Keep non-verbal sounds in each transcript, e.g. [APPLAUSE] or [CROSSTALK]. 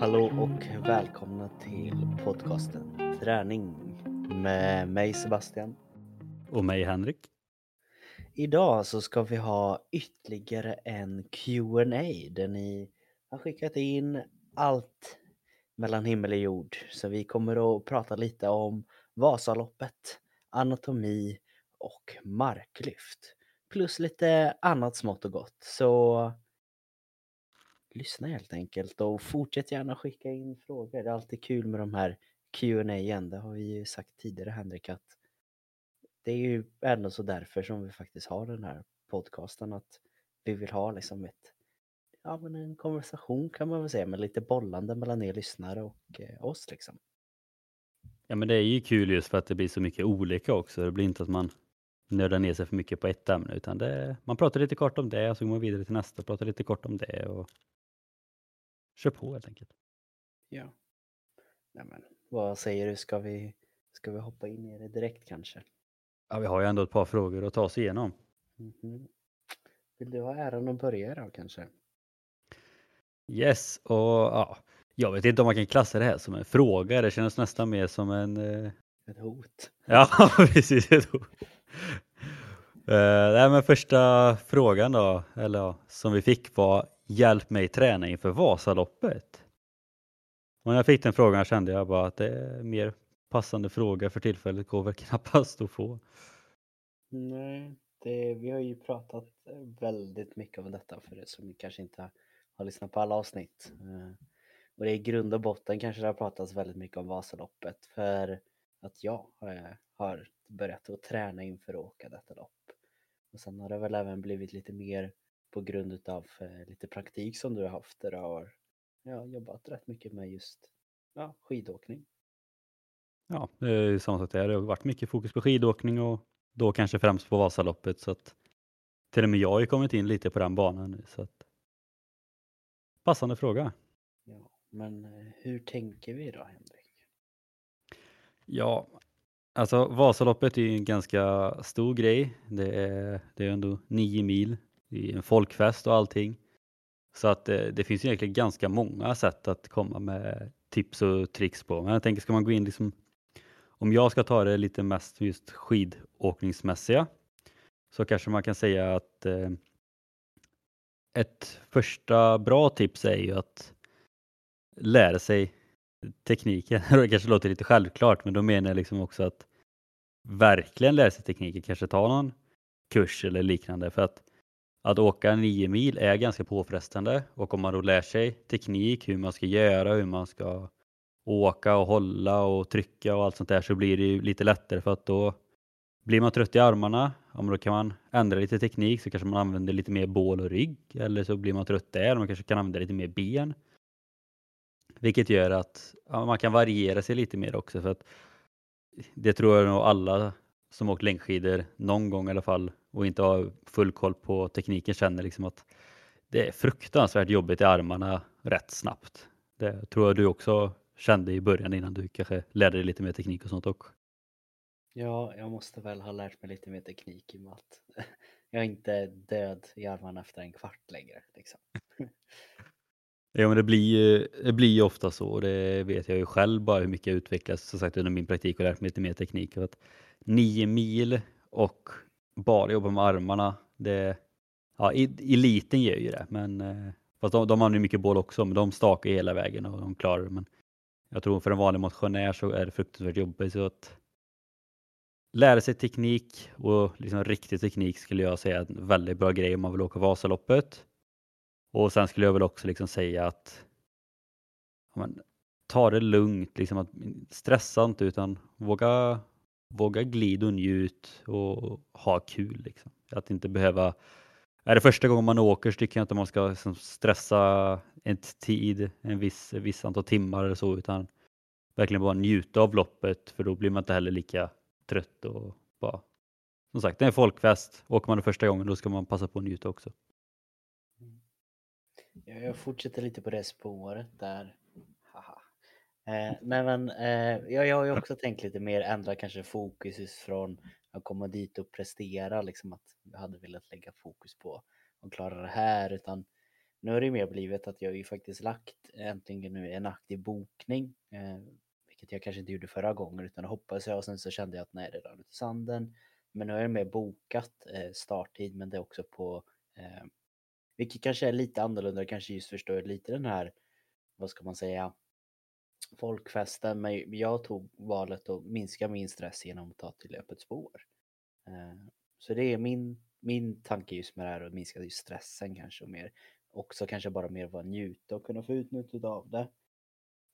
Hallå och välkomna till podcasten Träning med mig Sebastian. Och mig Henrik. Idag så ska vi ha ytterligare en Q&A där ni har skickat in allt mellan himmel och jord. Så vi kommer att prata lite om Vasaloppet, anatomi och marklyft. Plus lite annat smått och gott. Så lyssna helt enkelt och fortsätt gärna skicka in frågor. Det är alltid kul med de här Q&A igen. Det har vi ju sagt tidigare Henrik att det är ju ändå så därför som vi faktiskt har den här podcasten att vi vill ha liksom ett ja men en konversation kan man väl säga med lite bollande mellan er lyssnare och eh, oss liksom. Ja men det är ju kul just för att det blir så mycket olika också. Det blir inte att man nördar ner sig för mycket på ett ämne utan det, man pratar lite kort om det och så går man vidare till nästa och pratar lite kort om det och kör på helt enkelt. Ja. Nej, men, vad säger du, ska vi, ska vi hoppa in i det direkt kanske? Ja, vi har ju ändå ett par frågor att ta oss igenom. Mm -hmm. Vill du ha äran att börja då kanske? Yes, och ja, jag vet inte om man kan klassa det här som en fråga. Det känns nästan mer som en... Eh... Ett hot. Ja, [LAUGHS] precis. Ett hot. Uh, nej, men första frågan då, eller ja, som vi fick var Hjälp mig träna inför Vasaloppet. Och när jag fick den frågan kände jag bara att det är mer passande fråga för tillfället går väl knappast att få. Nej, det, vi har ju pratat väldigt mycket om detta för det som kanske inte har lyssnat på alla avsnitt. Eh, och det är i grund och botten kanske det har pratats väldigt mycket om Vasaloppet för att jag eh, har börjat att träna inför att åka detta lopp. Och sen har det väl även blivit lite mer på grund utav eh, lite praktik som du har haft där du har ja, jobbat rätt mycket med just ja, skidåkning. Ja, det är samma sak där. Det har varit mycket fokus på skidåkning och då kanske främst på Vasaloppet så att till och med jag har ju kommit in lite på den banan nu så att passande fråga. Ja, men eh, hur tänker vi då Henrik? Ja, alltså Vasaloppet är ju en ganska stor grej. Det är, det är ändå nio mil i en folkfest och allting. Så att det, eh, det finns egentligen ganska många sätt att komma med tips och tricks på. Men jag tänker, ska man gå in liksom, om jag ska ta det lite mest just skidåkningsmässiga så kanske man kan säga att eh, ett första bra tips är ju att lära sig tekniken. [LAUGHS] Det kanske låter lite självklart, men då menar jag liksom också att verkligen lära sig tekniken, kanske ta någon kurs eller liknande. För att, att åka nio mil är ganska påfrestande och om man då lär sig teknik, hur man ska göra, hur man ska åka och hålla och trycka och allt sånt där så blir det ju lite lättare för att då blir man trött i armarna, ja, då kan man ändra lite teknik så kanske man använder lite mer bål och rygg eller så blir man trött där och man kanske kan använda lite mer ben. Vilket gör att ja, man kan variera sig lite mer också för att det tror jag nog alla som åkt längdskidor någon gång i alla fall och inte har full koll på tekniken känner liksom att det är fruktansvärt jobbigt i armarna rätt snabbt. Det tror jag du också kände i början innan du kanske lärde dig lite mer teknik och sånt också. Ja, jag måste väl ha lärt mig lite mer teknik i och med att [LAUGHS] jag är inte död i armarna efter en kvart längre. Liksom. [LAUGHS] Ja, men det blir ju det blir ju ofta så och det vet jag ju själv bara hur mycket jag utvecklas som sagt under min praktik och lärt mig lite mer teknik. Att nio mil och bara jobba med armarna, det, ja, eliten gör ju det. Men, eh, fast de, de har ju mycket boll också, men de stakar hela vägen och de klarar det. Men jag tror för en vanlig motionär så är det fruktansvärt jobbigt. Så att lära sig teknik och liksom riktig teknik skulle jag säga är en väldigt bra grej om man vill åka Vasaloppet. Och sen skulle jag väl också liksom säga att men, ta det lugnt, liksom att mm, stressa inte utan våga, våga glida och njut och ha kul. Liksom. Att inte behöva är det första gången man åker så tycker jag inte man ska liksom stressa en tid, en viss, en viss antal timmar eller så, utan verkligen bara njuta av loppet för då blir man inte heller lika trött och bara som sagt, det är en folkfest. Åker man det första gången då ska man passa på att njuta också. Jag fortsätter lite på det spåret där. Haha. Eh, men, men eh, jag, jag har ju också tänkt lite mer ändra kanske fokus från att komma dit och prestera, liksom att jag hade velat lägga fokus på att klara det här, utan Nu har det mer blivit att jag ju faktiskt lagt äntligen nu en aktiv bokning. Eh, vilket jag kanske inte gjorde förra gången utan det hoppas jag och sen så kände jag att nej det rann ut i sanden. Men nu har jag mer bokat starttid men det är också på vilket kanske är lite annorlunda, kanske just förstår lite den här, vad ska man säga, folkfesten. Men jag tog valet att minska min stress genom att ta till öppet spår. Eh, så det är min, min tanke just med det här att minska just stressen kanske och mer också kanske bara mer vara njuta och kunna få utnyttja av det.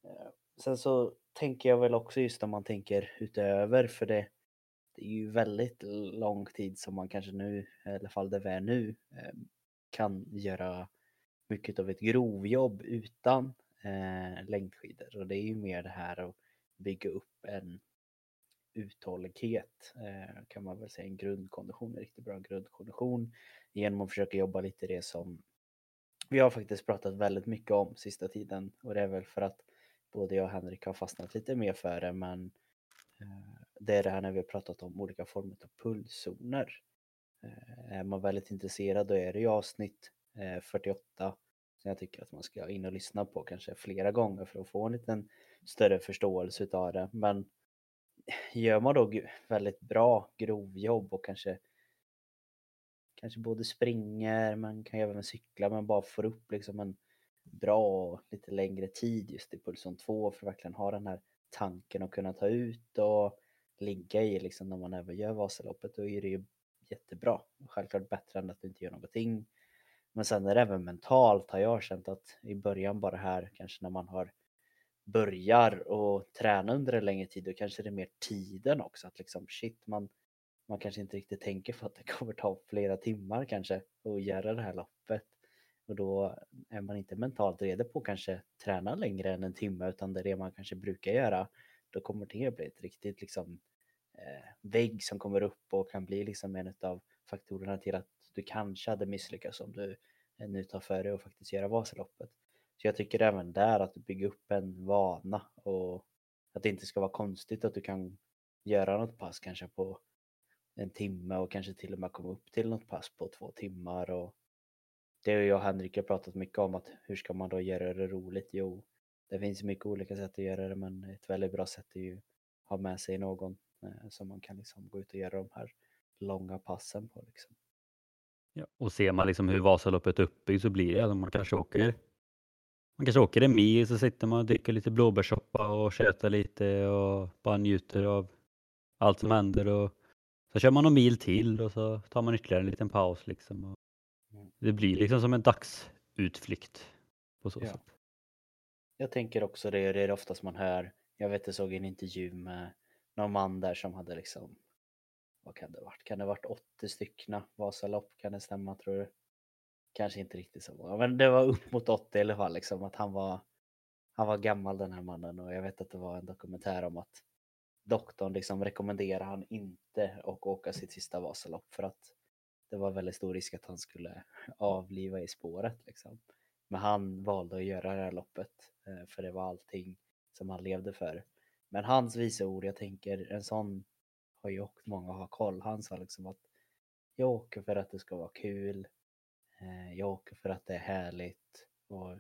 Eh, sen så tänker jag väl också just om man tänker utöver för det, det är ju väldigt lång tid som man kanske nu, i alla fall där vi är nu, eh, kan göra mycket av ett grovjobb utan eh, längdskidor. Och det är ju mer det här att bygga upp en uthållighet eh, kan man väl säga, en grundkondition, en riktigt bra grundkondition genom att försöka jobba lite det som vi har faktiskt pratat väldigt mycket om sista tiden. Och det är väl för att både jag och Henrik har fastnat lite mer för det men eh, det är det här när vi har pratat om olika former av pulszoner. Eh, är man väldigt intresserad då är det ju avsnitt eh, 48 som jag tycker att man ska in och lyssna på kanske flera gånger för att få en liten större förståelse utav det. Men gör man då väldigt bra grovjobb och kanske kanske både springer, man kan även cykla men bara får upp liksom en bra lite längre tid just i Pulson 2 för att verkligen ha den här tanken att kunna ta ut och ligga i liksom när man även gör Vasaloppet då är det ju jättebra. Självklart bättre än att du inte gör någonting. Men sen är det även mentalt har jag känt att i början bara här kanske när man har börjar och träna under en längre tid då kanske det är mer tiden också att liksom shit man man kanske inte riktigt tänker på att det [LAUGHS] kommer ta flera timmar kanske att göra det här loppet. Och då är man inte mentalt redo på att kanske träna längre än en timme utan det är det man kanske brukar göra. Då kommer det bli ett riktigt liksom Eh, vägg som kommer upp och kan bli liksom en av faktorerna till att du kanske hade misslyckats om du eh, nu tar för dig och faktiskt göra Vasaloppet. Så jag tycker även där att bygga upp en vana och att det inte ska vara konstigt att du kan göra något pass kanske på en timme och kanske till och med komma upp till något pass på två timmar. Och det har jag och Henrik har pratat mycket om att hur ska man då göra det roligt? Jo, det finns mycket olika sätt att göra det men ett väldigt bra sätt är ju att ha med sig någon som man kan liksom gå ut och göra de här långa passen på. Liksom. Ja, och ser man liksom hur Vasaloppet är uppbyggt så blir det att man kanske åker man kanske åker en mil så sitter man och dricker lite blåbärssoppa och tjötar lite och bara njuter av allt som händer och så kör man någon mil till och så tar man ytterligare en liten paus liksom. Och mm. det blir liksom som en dagsutflykt på så ja. sätt. Jag tänker också det, det är oftast man hör, jag vet jag såg en intervju med någon man där som hade liksom, vad kan det varit, kan det varit 80 styckna Vasalopp, kan det stämma tror du? Kanske inte riktigt så många, men det var upp mot 80 i alla fall liksom att han var, han var gammal den här mannen och jag vet att det var en dokumentär om att doktorn liksom rekommenderar han inte att åka sitt sista Vasalopp för att det var väldigt stor risk att han skulle avliva i spåret liksom. Men han valde att göra det här loppet eh, för det var allting som han levde för. Men hans visa ord, jag tänker en sån har ju också många har koll. Han sa liksom att jag åker för att det ska vara kul. Eh, jag åker för att det är härligt och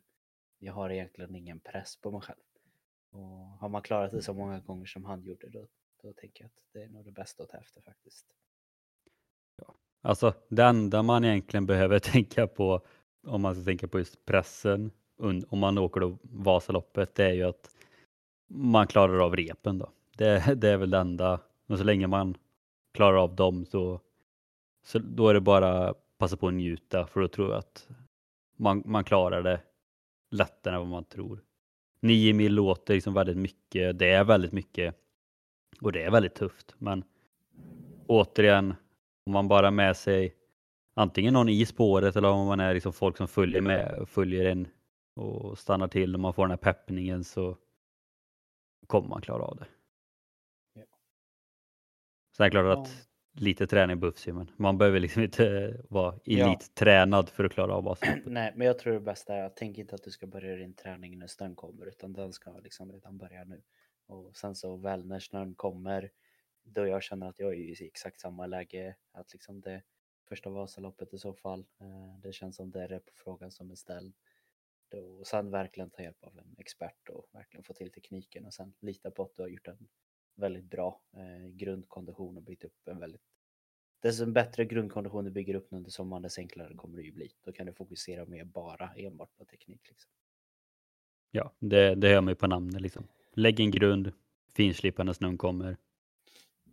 jag har egentligen ingen press på mig själv. Och har man klarat det så många gånger som han gjorde då, då tänker jag att det är nog det bästa att ta efter faktiskt. Ja. Alltså det enda man egentligen behöver [LAUGHS] tänka på om man ska tänka på just pressen om man åker då Vasaloppet det är ju att man klarar av repen då. Det, det är väl det enda. Men så länge man klarar av dem så, så då är det bara passa på att njuta för då tror jag att man, man klarar det lättare än vad man tror. Nio mil låter liksom väldigt mycket. Det är väldigt mycket och det är väldigt tufft. Men återigen, om man bara med sig antingen någon i spåret eller om man är liksom folk som följer med, följer en och stannar till och man får den här peppningen så kommer man klara av det. Ja. Sen är det klart att lite träning behövs ju men man behöver liksom inte vara elittränad ja. för att klara av Vasaloppet. [CLEARS THROAT] Nej, men jag tror det bästa är att tänk inte att du ska börja din träning när snön kommer utan den ska liksom redan börja nu. Och sen så väl när snön kommer då jag känner att jag är i exakt samma läge att liksom det första Vasaloppet i så fall. Eh, det känns som det är på frågan som är ställd. Och sen verkligen ta hjälp av en expert och verkligen få till tekniken och sen lita på att du har gjort en väldigt bra eh, grundkondition och byggt upp en väldigt desto bättre grundkondition du bygger upp under sommaren desto enklare kommer det ju bli. Då kan du fokusera mer bara enbart på teknik. Liksom. Ja, det, det hör man ju på namnet liksom. Lägg en grund, finslipa när snön kommer.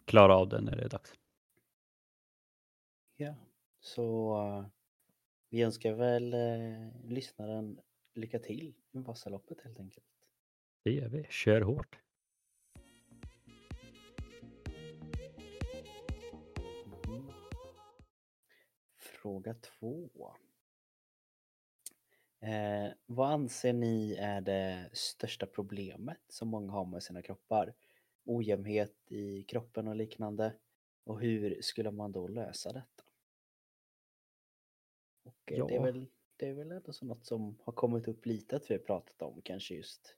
Klara av den när det är dags. Ja, så uh, vi önskar väl uh, lyssnaren lycka till med Vasaloppet helt enkelt. Det gör vi. Kör hårt. Mm. Fråga två. Eh, vad anser ni är det största problemet som många har med sina kroppar? Ojämnhet i kroppen och liknande. Och hur skulle man då lösa detta? Och ja. det, är väl, det är väl ändå så något som har kommit upp lite att vi har pratat om, kanske just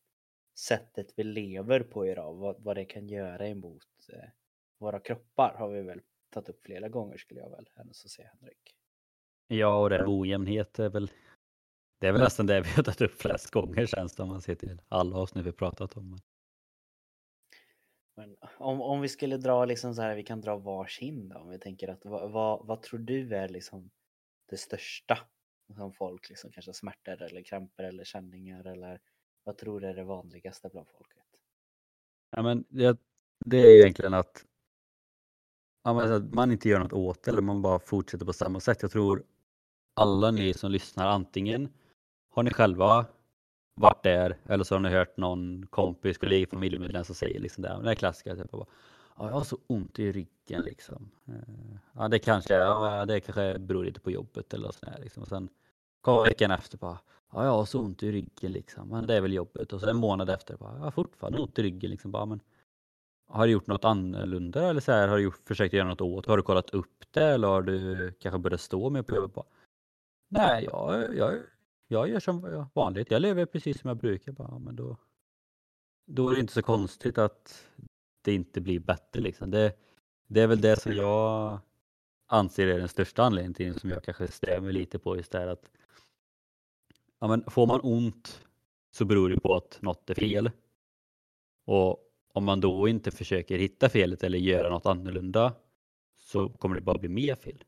sättet vi lever på idag, vad, vad det kan göra emot eh, våra kroppar har vi väl tagit upp flera gånger skulle jag väl ändå säga Henrik. Ja, och det ojämnhet är väl det är väl nästan det vi har tagit upp flest gånger känns det om man ser till alla avsnitt vi pratat om. Men om, om vi skulle dra liksom så här, vi kan dra varsin då, om vi tänker att vad, vad, vad tror du är liksom det största som folk liksom kanske smärtor eller kramper eller känningar eller vad tror du är det vanligaste bland folket? Ja men det, det är egentligen att man inte gör något åt det eller man bara fortsätter på samma sätt. Jag tror alla ni som lyssnar antingen har ni själva varit där eller så har ni hört någon kompis, kollega, familjemedlem som säger liksom det, det är klassiska, typ, ja, jag har så ont i ryggen liksom. Eh, ja, det kanske, ja, det kanske beror lite på jobbet eller sådär liksom. Och sen kommer veckan efter bara, ja, jag har så ont i ryggen liksom, men det är väl jobbet. Och så en månad efter bara, jag har fortfarande ont i ryggen liksom, bara, men har du gjort något annorlunda eller så här, har du gjort, försökt göra något åt Har du kollat upp det eller har du kanske börjat stå mer på jobbet? Nej, jag, jag jag gör som vanligt. Jag lever precis som jag brukar. Bara, men då, då är det inte så konstigt att det inte blir bättre. Liksom. Det, det är väl det som jag anser är den största anledningen till som jag kanske stämmer lite på just det att ja, men får man ont så beror det på att något är fel. Och om man då inte försöker hitta felet eller göra något annorlunda så kommer det bara bli mer fel.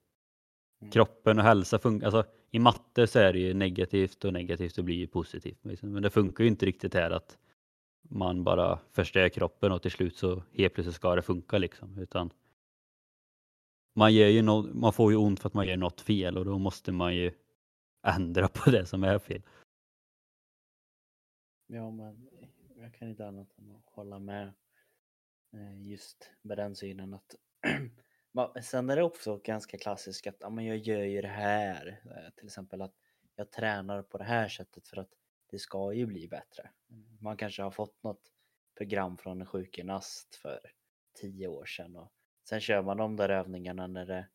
Mm. Kroppen och hälsa funkar, alltså i matte så är det ju negativt och negativt och blir ju positivt. Liksom. Men det funkar ju inte riktigt här att man bara förstör kroppen och till slut så helt plötsligt ska det funka liksom. Utan man, gör ju no man får ju ont för att man gör något fel och då måste man ju ändra på det som är fel. Ja, men jag kan inte annat än att hålla med eh, just med den synen att [CLEARS THROAT] Sen är det också ganska klassiskt att ja, men jag gör ju det här. Eh, till exempel att jag tränar på det här sättet för att det ska ju bli bättre. Man kanske har fått något program från en sjukgymnast för tio år sedan och sen kör man de där övningarna när det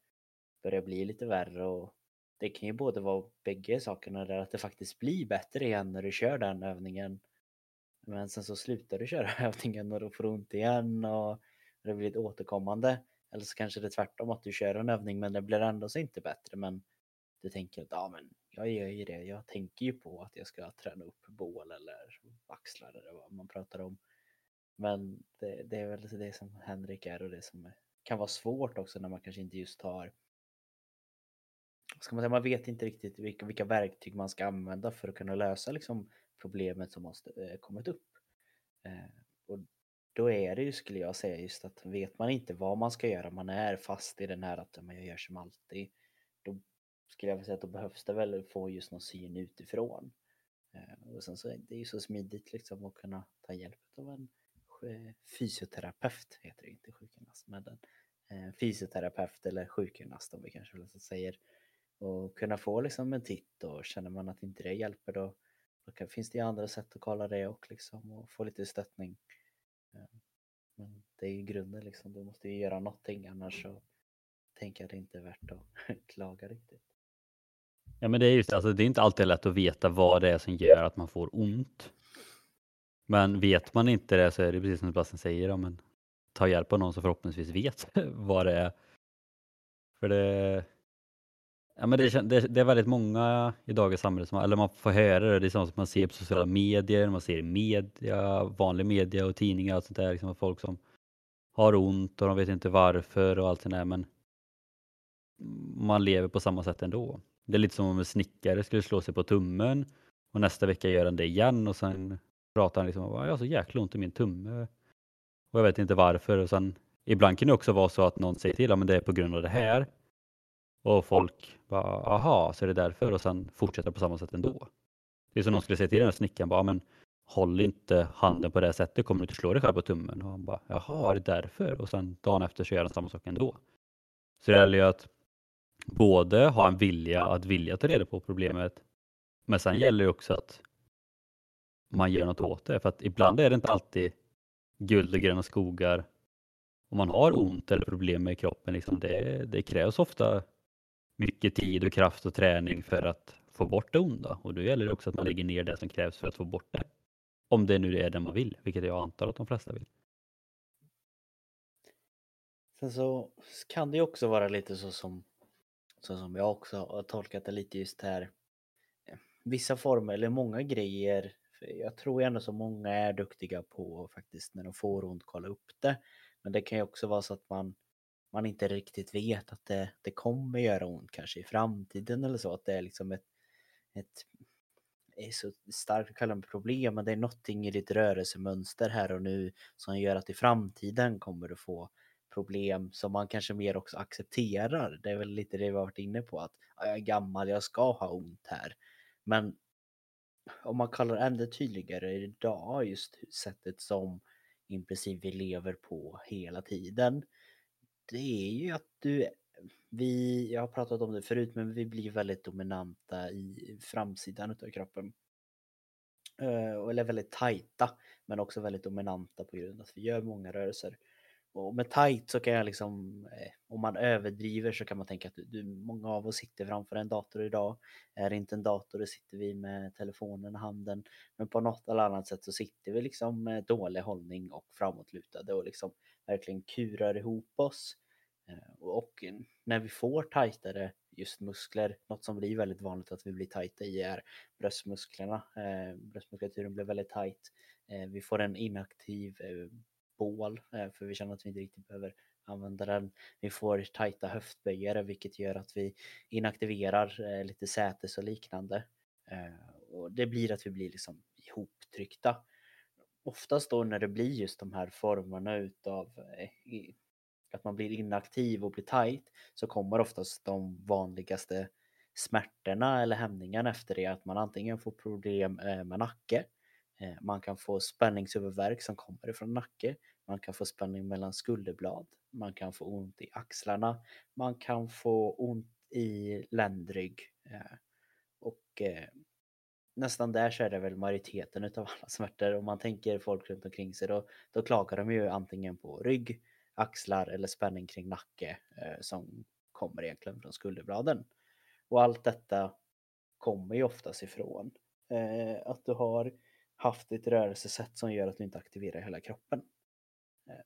börjar bli lite värre och det kan ju både vara bägge sakerna där att det faktiskt blir bättre igen när du kör den övningen. Men sen så slutar du köra [LAUGHS] övningen och då får du ont igen och det blir ett återkommande. Eller så kanske det är tvärtom att du kör en övning men det blir ändå så inte bättre. Men du tänker att ja men jag gör ju det, jag tänker ju på att jag ska träna upp bål eller axlar eller vad man pratar om. Men det, det är väl det som Henrik är och det som kan vara svårt också när man kanske inte just har ska man, säga, man vet inte riktigt vilka, vilka verktyg man ska använda för att kunna lösa liksom, problemet som har eh, kommit upp. Eh, och då är det ju, skulle jag säga, just att vet man inte vad man ska göra, man är fast i den här att man gör som alltid, då skulle jag vilja säga att då behövs det väl få just någon syn utifrån. Eh, och sen så är det ju så smidigt liksom att kunna ta hjälp av en fysioterapeut, heter det inte sjukgymnast, men en eh, fysioterapeut eller sjukgymnast om vi kanske vill säger. Och kunna få liksom en titt och känner man att inte det hjälper då, då finns det ju andra sätt att kolla det och liksom och få lite stöttning. Eh, men det är ju grunden liksom, du måste ju göra någonting annars så tänker jag det inte är värt att [LAUGHS] klaga riktigt. Ja men det är just alltså det är inte alltid lätt att veta vad det är som gör att man får ont. Men vet man inte det så är det precis som Sebastian säger, ja, men ta hjälp av någon som förhoppningsvis vet [LAUGHS] vad det är. För det, Ja, men det, det, det är väldigt många i dagens samhälle som, eller man får höra det, det är sånt som man ser på sociala medier, man ser i media, vanlig media och tidningar och sånt där, liksom folk som har ont och de vet inte varför och allt sånt där, men man lever på samma sätt ändå. Det är lite som om en snickare skulle slå sig på tummen och nästa vecka gör han det igen och sen pratar han liksom om jag har så jäkla ont i min tumme och jag vet inte varför och sen ibland kan det också vara så att någon säger till, men det är på grund av det här och folk bara, aha, så är det därför och sen fortsätter på samma sätt ändå. Det är som någon skulle säga till den här snickaren, bara, men håll inte handen på det sättet, kommer du inte slå dig själv på tummen? Och han bara, jaha, är det därför? Och sen dagen efter så gör han samma sak ändå. Så det gäller ju att både ha en vilja att vilja ta reda på problemet, men sen gäller det också att man gör något åt det. För att ibland är det inte alltid guld och gröna skogar. Om man har ont eller problem med kroppen, liksom det, det krävs ofta mycket tid och kraft och träning för att få bort det onda. Och då gäller det också att man lägger ner det som krävs för att få bort det. Om det nu är det man vill, vilket jag antar att de flesta vill. Sen så kan det ju också vara lite så som, så som jag också har tolkat det lite just här. Eh, vissa former eller många grejer. Jag tror ändå så många är duktiga på faktiskt när de får ont kolla upp det. Men det kan ju också vara så att man man inte riktigt vet att det, det kommer göra ont kanske i framtiden eller så. Att det är liksom ett, ett är så starkt att kalla det problem, men det är någonting i ditt rörelsemönster här och nu som gör att i framtiden kommer du få problem som man kanske mer också accepterar. Det är väl lite det vi har varit inne på att jag är gammal, jag ska ha ont här. Men om man kallar det ännu tydligare idag just sättet som i princip vi lever på hela tiden det är ju att du, vi, jag har pratat om det förut, men vi blir väldigt dominanta i framsidan utav kroppen. Eh, eller väldigt tajta, men också väldigt dominanta på grund av att vi gör många rörelser. Och med tight så kan jag liksom, eh, om man överdriver så kan man tänka att du, många av oss sitter framför en dator idag. Är det inte en dator då sitter vi med telefonen i handen. Men på något eller annat sätt så sitter vi liksom med dålig hållning och framåtlutade och liksom verkligen kurar ihop oss. Eh, och när vi får tajtare just muskler, något som blir väldigt vanligt att vi blir tajta i är bröstmusklerna. Eh, bröstmuskulaturen blir väldigt tajt. Vi får en inaktiv bål eh, för vi känner att vi inte riktigt behöver använda den. Vi får tajta höftböjare vilket gör att vi inaktiverar eh, lite sätes och liknande. Eh, och det blir att vi blir liksom ihoptryckta. Oftast då när det blir just de här formerna utav att man blir inaktiv och blir tajt så kommer oftast de vanligaste smärtorna eller hämningarna efter det att man antingen får problem med nacke, man kan få spänningshuvudvärk som kommer ifrån nacke, man kan få spänning mellan skulderblad, man kan få ont i axlarna, man kan få ont i ländrygg eh, och eh, nästan där så är det väl majoriteten utav alla smärtor. Om man tänker folk runt omkring sig då, då klagar de ju antingen på rygg, axlar eller spänning kring nacke eh, som kommer egentligen från skulderbladen. Och allt detta kommer ju oftast ifrån att du har haft ett rörelsesätt som gör att du inte aktiverar hela kroppen.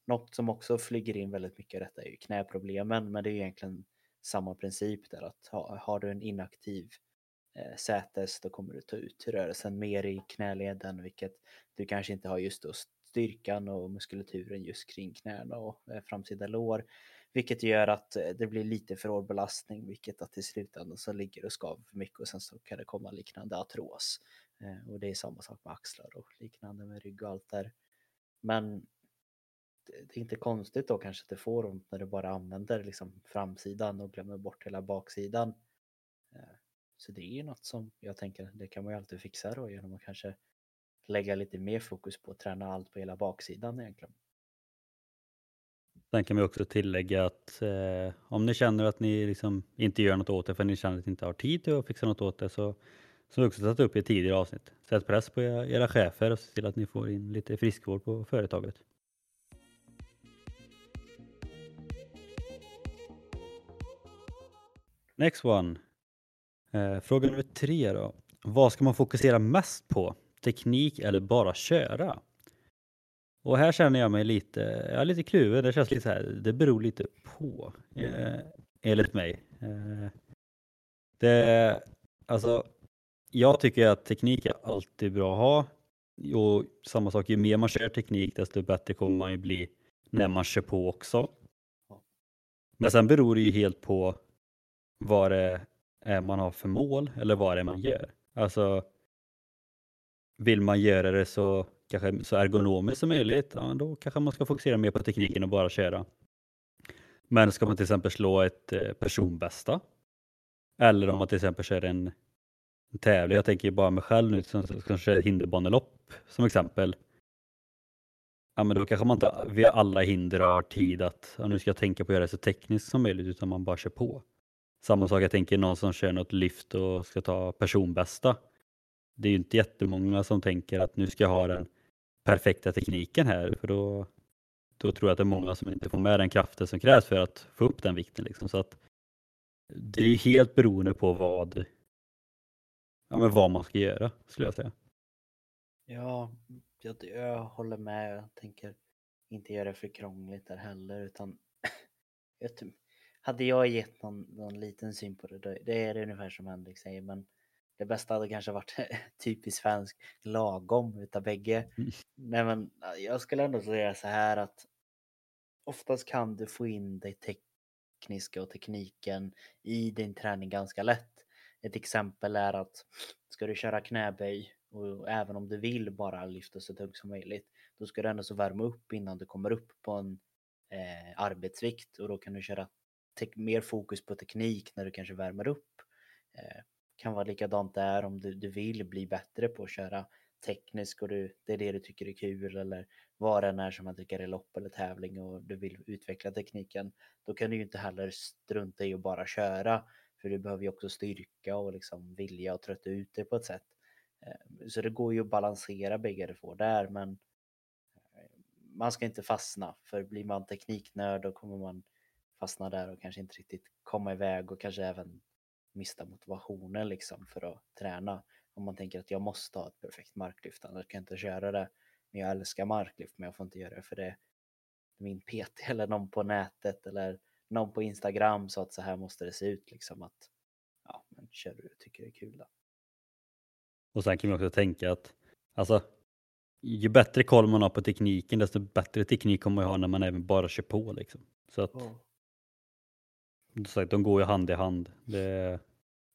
Något som också flyger in väldigt mycket i detta är ju knäproblemen, men det är egentligen samma princip där att ha, har du en inaktiv eh, sätes då kommer du ta ut rörelsen mer i knäleden vilket du kanske inte har just då styrkan och muskulaturen just kring knäna och eh, framsida lår. Vilket gör att eh, det blir lite för hård belastning vilket att till slutändan så ligger och skaver för mycket och sen så kan det komma liknande artros. Eh, och det är samma sak med axlar och liknande med rygg och allt där. Men det är inte konstigt då kanske att det får ont när du bara använder liksom framsidan och glömmer bort hela baksidan. Eh, så det är ju något som jag tänker, det kan man ju alltid fixa då genom att kanske lägga lite mer fokus på att träna allt på hela baksidan egentligen. Sen kan vi också tillägga att eh, om ni känner att ni liksom inte gör något åt det för ni känner att ni inte har tid till att fixa något åt det så som vi också tagit upp i ett tidigare avsnitt. Sätt press på era, era chefer och se till att ni får in lite friskvård på företaget. Next one. Eh, fråga nummer tre då. Vad ska man fokusera mest på teknik eller bara köra? Och här känner jag mig lite, jag är lite kluven. Det känns lite så här, det beror lite på, eh, enligt mig. Eh, Det, alltså, jag tycker att teknik är alltid bra att ha. Och samma sak, ju mer man kör teknik desto bättre kommer man ju bli när man kör på också. Men sen beror det ju helt på vad det är man har för mål eller vad det är man gör. Alltså vill man göra det så, kanske så ergonomiskt som möjligt, ja, då kanske man ska fokusera mer på tekniken och bara köra. Men ska man till exempel slå ett eh, personbästa eller om man till exempel kör en, en tävling, jag tänker bara mig själv nu som ska köra ett hinderbanelopp som exempel. Ja men då kanske man inte vid alla hinder har tid att ja, nu ska jag tänka på att göra det så tekniskt som möjligt utan man bara kör på. Samma sak, jag tänker någon som kör något lyft och ska ta personbästa. Det är ju inte jättemånga som tänker att nu ska jag ha den perfekta tekniken här för då, då tror jag att det är många som inte får med den kraften som krävs för att få upp den vikten. Liksom. Så att det är helt beroende på vad, ja, men vad man ska göra skulle jag säga. Ja, jag, jag håller med. Jag tänker inte göra det för krångligt där heller utan [LAUGHS] jag, hade jag gett någon, någon liten syn på det, då, det är det ungefär som Henrik säger, men det bästa hade kanske varit [LAUGHS] typiskt svensk lagom utav bägge. Mm. Nej men jag skulle ändå säga så här att oftast kan du få in det tekniska och tekniken i din träning ganska lätt. Ett exempel är att ska du köra knäböj och även om du vill bara lyfta så tungt som möjligt, då ska du ändå så värma upp innan du kommer upp på en eh, arbetsvikt och då kan du köra mer fokus på teknik när du kanske värmer upp. Eh, kan vara likadant där om du, du vill bli bättre på att köra teknisk och du, det är det du tycker är kul eller vad det än är som man tycker är lopp eller tävling och du vill utveckla tekniken. Då kan du ju inte heller strunta i att bara köra för du behöver ju också styrka och liksom vilja och trötta ut dig på ett sätt. Eh, så det går ju att balansera bägge det får där men eh, man ska inte fastna för blir man tekniknörd då kommer man fastna där och kanske inte riktigt komma iväg och kanske även mista motivationen liksom för att träna. Om man tänker att jag måste ha ett perfekt marklyft, annars kan jag inte köra det. Men jag älskar marklyft, men jag får inte göra det för det är min PT [LAUGHS] eller någon på nätet eller någon på Instagram sa att så här måste det se ut liksom att ja, men kör du tycker det är kul då. Och sen kan man också tänka att alltså ju bättre koll man har på tekniken desto bättre teknik kommer man ha när man även bara kör på liksom. Så att oh. Sagt, de går ju hand i hand. Det...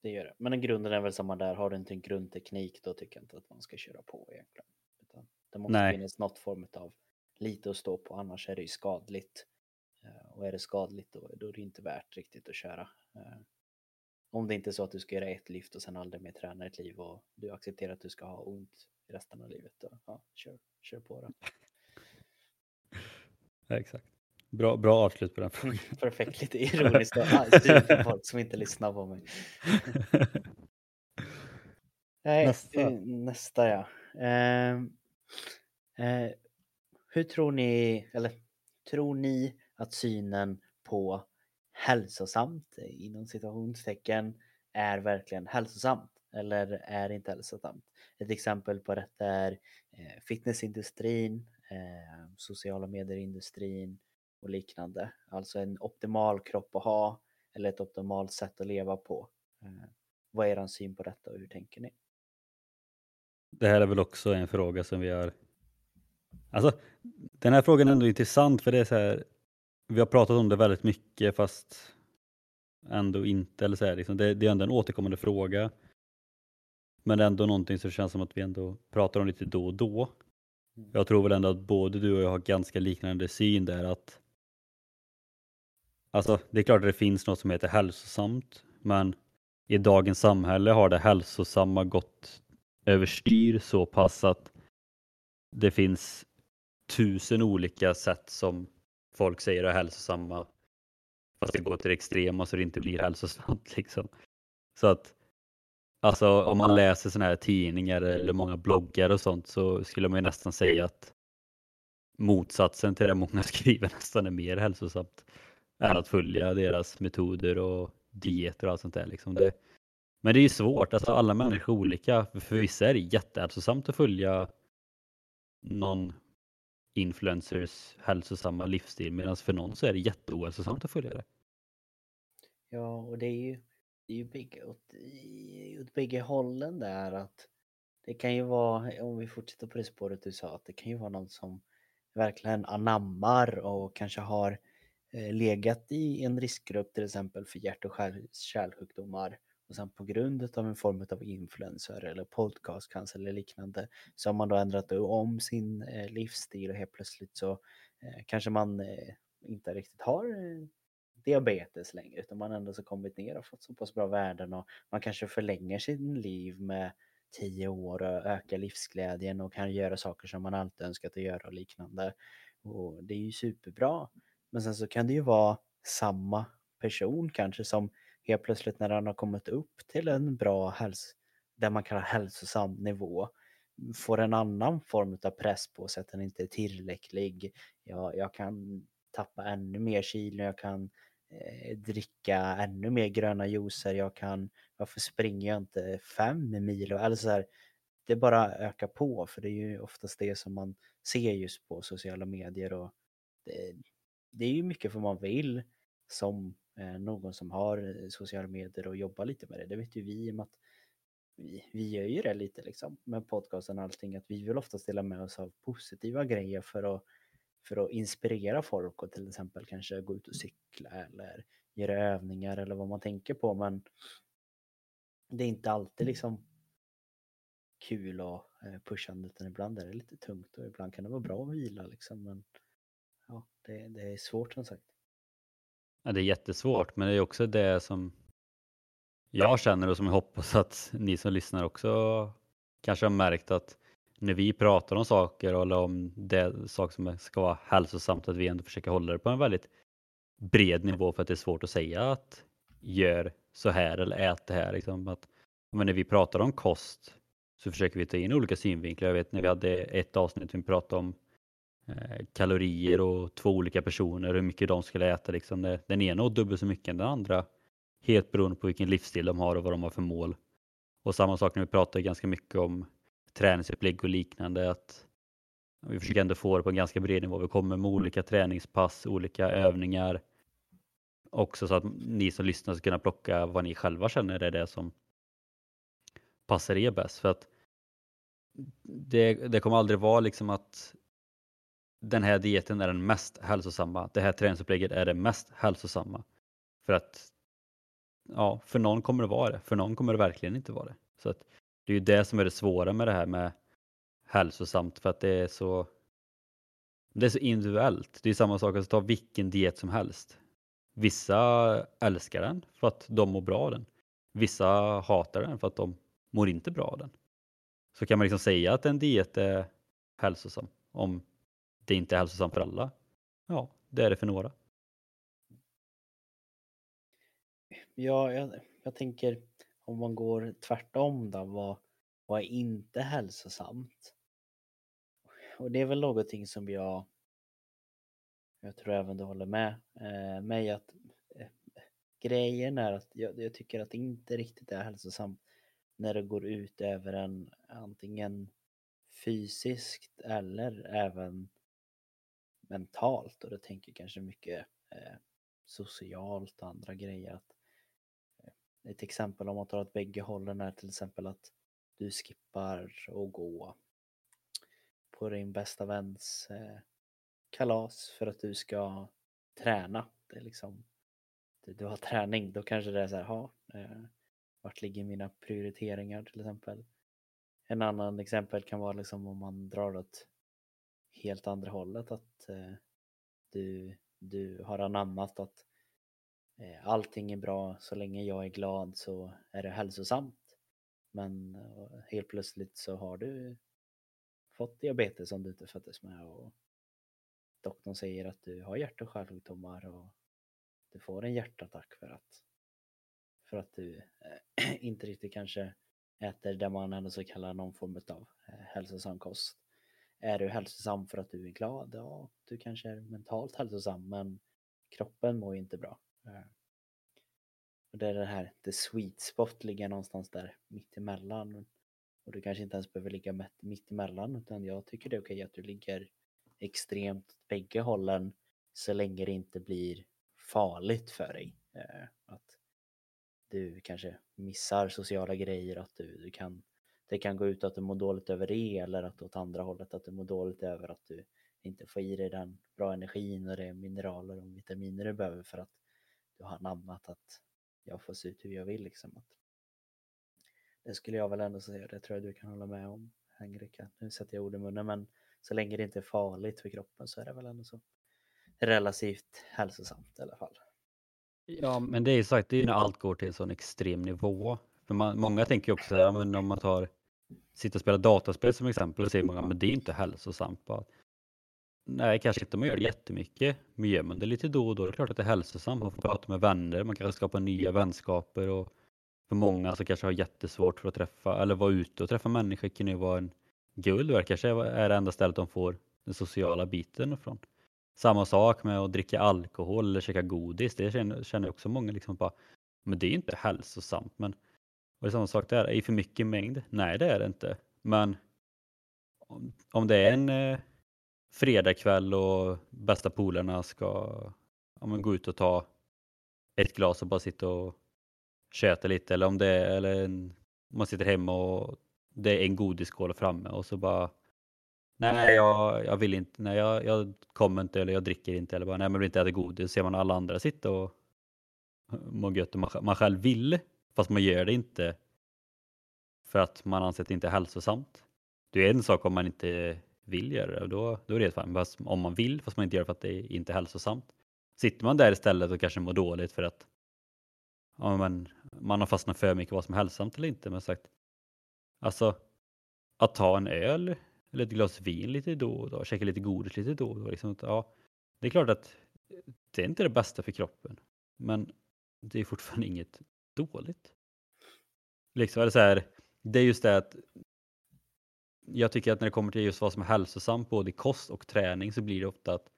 det gör det. Men grunden är väl samma där. Har du inte en grundteknik då tycker jag inte att man ska köra på egentligen. Utan det måste Nej. finnas något form av lite att stå på annars är det ju skadligt. Eh, och är det skadligt då, då är det inte värt riktigt att köra. Eh, om det inte är så att du ska göra ett lyft och sen aldrig mer träna ett liv och du accepterar att du ska ha ont i resten av livet. Då, ja, kör, kör på det. [LAUGHS] Exakt. Bra, bra avslut på den frågan. [LAUGHS] Perfekt, lite ironiskt för folk som inte lyssnar på mig. [LAUGHS] Nej, nästa. Eh, nästa ja. Eh, eh, hur tror ni, eller tror ni att synen på hälsosamt inom situationstecken är verkligen hälsosamt eller är inte hälsosamt? Ett exempel på detta är eh, fitnessindustrin, eh, sociala medieindustrin, och liknande. Alltså en optimal kropp att ha eller ett optimalt sätt att leva på. Eh, vad är er syn på detta och hur tänker ni? Det här är väl också en fråga som vi har... Alltså, den här frågan är ändå intressant för det är så här, vi har pratat om det väldigt mycket fast ändå inte. Eller så här, liksom. det, det är ändå en återkommande fråga. Men det är ändå någonting som känns som att vi ändå pratar om lite då och då. Mm. Jag tror väl ändå att både du och jag har ganska liknande syn där att Alltså det är klart att det finns något som heter hälsosamt men i dagens samhälle har det hälsosamma gått överstyr så pass att det finns tusen olika sätt som folk säger är hälsosamma fast det går till det extrema så det inte blir hälsosamt. [LAUGHS] Liksom. Så att alltså, om man läser sådana här tidningar eller många bloggar och sånt så skulle man nästan säga att motsatsen till det många [LAUGHS] skriver nästan är mer hälsosamt är att följa deras metoder och dieter och allt sånt där. Liksom det, men det är ju svårt, alltså alla människor är olika. För vissa är det jättehälsosamt att följa någon influencers hälsosamma livsstil medan för någon så är det jätteohälsosamt att följa det. Ja, och det är ju det är ju bägge, åt, åt bägge hållen där att det kan ju vara, om vi fortsätter på det spåret du sa, att det kan ju vara någon som verkligen anammar och kanske har eh, Eh, legat i en riskgrupp till exempel för hjärt och kärlsjukdomar och sen på grund av en form av influencer eller podcastcancer eller liknande så har man då ändrat om sin eh, livsstil och helt plötsligt så eh, kanske man inte riktigt har diabetes längre utan man ändå så kommit ner och fått så pass bra värden och man kanske förlänger sin liv med 10 år och ökar livsglädjen och kan göra saker som man alltid önskat att göra och liknande. Och det är ju superbra. Men sen så kan det ju vara samma person kanske som helt plötsligt när han har kommit upp till en bra häls där man kallar hälsosam nivå får en annan form av press på sig att den inte är tillräcklig. Jag, jag kan tappa ännu mer kilo, jag kan eh, dricka ännu mer gröna juicer, jag kan, varför springer jag inte fem mil? Eller så här, det bara ökar på för det är ju oftast det som man ser just på sociala medier och det, det är ju mycket för man vill som eh, någon som har eh, sociala medier och jobbar lite med det. Det vet ju vi i och med att vi, vi gör ju det lite liksom med podcasten och allting att vi vill oftast dela med oss av positiva grejer för att, för att inspirera folk och till exempel kanske gå ut och cykla eller göra övningar eller vad man tänker på. Men det är inte alltid liksom kul och eh, pushande utan ibland. Är det lite tungt och ibland kan det vara bra att vila liksom men ja, det, det är svårt som sagt. Ja, det är jättesvårt, men det är också det som jag känner och som jag hoppas att ni som lyssnar också kanske har märkt att när vi pratar om saker eller om det saker som ska vara hälsosamt att vi ändå försöker hålla det på en väldigt bred nivå för att det är svårt att säga att gör så här eller ät det här. Liksom. Att, men när vi pratar om kost så försöker vi ta in olika synvinklar. Jag vet när vi hade ett avsnitt vi pratade om Eh, kalorier och två olika personer, hur mycket de skulle äta. Liksom. Den ena åt dubbelt så mycket än den andra. Helt beroende på vilken livsstil de har och vad de har för mål. Och samma sak när vi pratar ganska mycket om träningsupplägg och liknande. att Vi försöker ändå få det på en ganska bred nivå. Vi kommer med olika träningspass, olika övningar. Också så att ni som lyssnar ska kunna plocka vad ni själva känner är det som passar er bäst. För att det, det kommer aldrig vara liksom att den här dieten är den mest hälsosamma. Det här träningsupplägget är det mest hälsosamma. För att ja, för någon kommer det vara det. För någon kommer det verkligen inte vara det. Så att det är ju det som är det svåra med det här med hälsosamt för att det är så det är så individuellt. Det är samma sak att ta vilken diet som helst. Vissa älskar den för att de mår bra av den. Vissa hatar den för att de mår inte bra av den. Så kan man liksom säga att en diet är hälsosam om det inte är hälsosamt för alla. Ja, det är det för några. Ja, jag, jag tänker om man går tvärtom då, vad, vad är inte hälsosamt? Och det är väl någonting som jag, jag tror även du håller med eh, mig att eh, grejen är att jag, jag tycker att det inte riktigt är hälsosamt när det går ut över en antingen fysiskt eller även mentalt och då tänker jag kanske mycket eh, socialt och andra grejer. Att, eh, ett exempel om man tar åt bägge hållen är till exempel att du skippar att gå på din bästa väns eh, kalas för att du ska träna. Det är liksom, du, du har träning, då kanske det är så här, ha, eh, vart ligger mina prioriteringar till exempel. En annan exempel kan vara liksom om man drar åt helt andra hållet att eh, du, du har anammat att eh, allting är bra så länge jag är glad så är det hälsosamt. Men eh, helt plötsligt så har du fått diabetes som du inte föddes med och doktorn säger att du har hjärt och kärlsjukdomar och du får en hjärtattack för att för att du eh, [CLEARS THROAT] inte riktigt kanske äter det man ändå så kallar någon form av eh, hälsosam kost. Är du hälsosam för att du är glad? Ja, du kanske är mentalt hälsosam men kroppen mår ju inte bra. Eh. Och det är det här, the sweet spot ligger någonstans där mittemellan. Och du kanske inte ens behöver ligga mittemellan utan jag tycker det är okej att du ligger extremt åt bägge hållen så länge det inte blir farligt för dig. Eh, att du kanske missar sociala grejer, att du, du kan det kan gå ut att du mår dåligt över det eller att åt andra hållet att du mår dåligt över att du inte får i dig den bra energin och det mineraler och vitaminer du behöver för att du har namnat att jag får se ut hur jag vill liksom. Att det skulle jag väl ändå säga, det tror jag du kan hålla med om Henrika. Nu sätter jag ord i munnen men så länge det inte är farligt för kroppen så är det väl ändå så relativt hälsosamt i alla fall. Ja, men det är ju sagt, det är när allt går till en sån extrem nivå. För man, många tänker ju också, ja, men om man tar, sitta och spela dataspel som exempel, och säger många, men det är inte hälsosamt. Bara, nej, kanske inte om man gör det jättemycket, men gör man det lite då och då, det är klart att det är hälsosamt. Man får prata med vänner, man kanske skapar nya vänskaper och för många som kanske har jättesvårt för att träffa, eller vara ute och träffa människor kan ju vara en guld. Kanske är det enda stället de får den sociala biten ifrån. Samma sak med att dricka alkohol eller käka godis. Det känner, känner också många liksom bara, men det är ju inte hälsosamt. Men och det är samma sak där, i för mycket mängd? Nej, det är det inte. Men om, om det är en eh, fredagkväll och bästa polarna ska ja, gå ut och ta ett glas och bara sitta och köta lite eller om det är eller en, man sitter hemma och det är en godisskål framme och så bara Nej, jag, jag vill inte, nej jag, jag kommer inte eller jag dricker inte eller bara nej men jag vill inte äta godis. Ser man alla andra sitta och må gött och man, man själv vill fast man gör det inte för att man anser att det inte är hälsosamt. Det är en sak om man inte vill göra det då, då är det fine. Fast om man vill fast man inte gör det för att det inte är hälsosamt. Sitter man där istället och kanske mår dåligt för att ja, men, man har fastnat för mycket vad som är hälsosamt eller inte. Men sagt, alltså att ta en öl eller ett glas vin lite då och då, käka lite godis lite då och då. Liksom, ja, det är klart att det är inte det bästa för kroppen, men det är fortfarande inget dåligt. Liksom, eller så här, det är just det att jag tycker att när det kommer till just vad som är hälsosamt både i kost och träning så blir det ofta att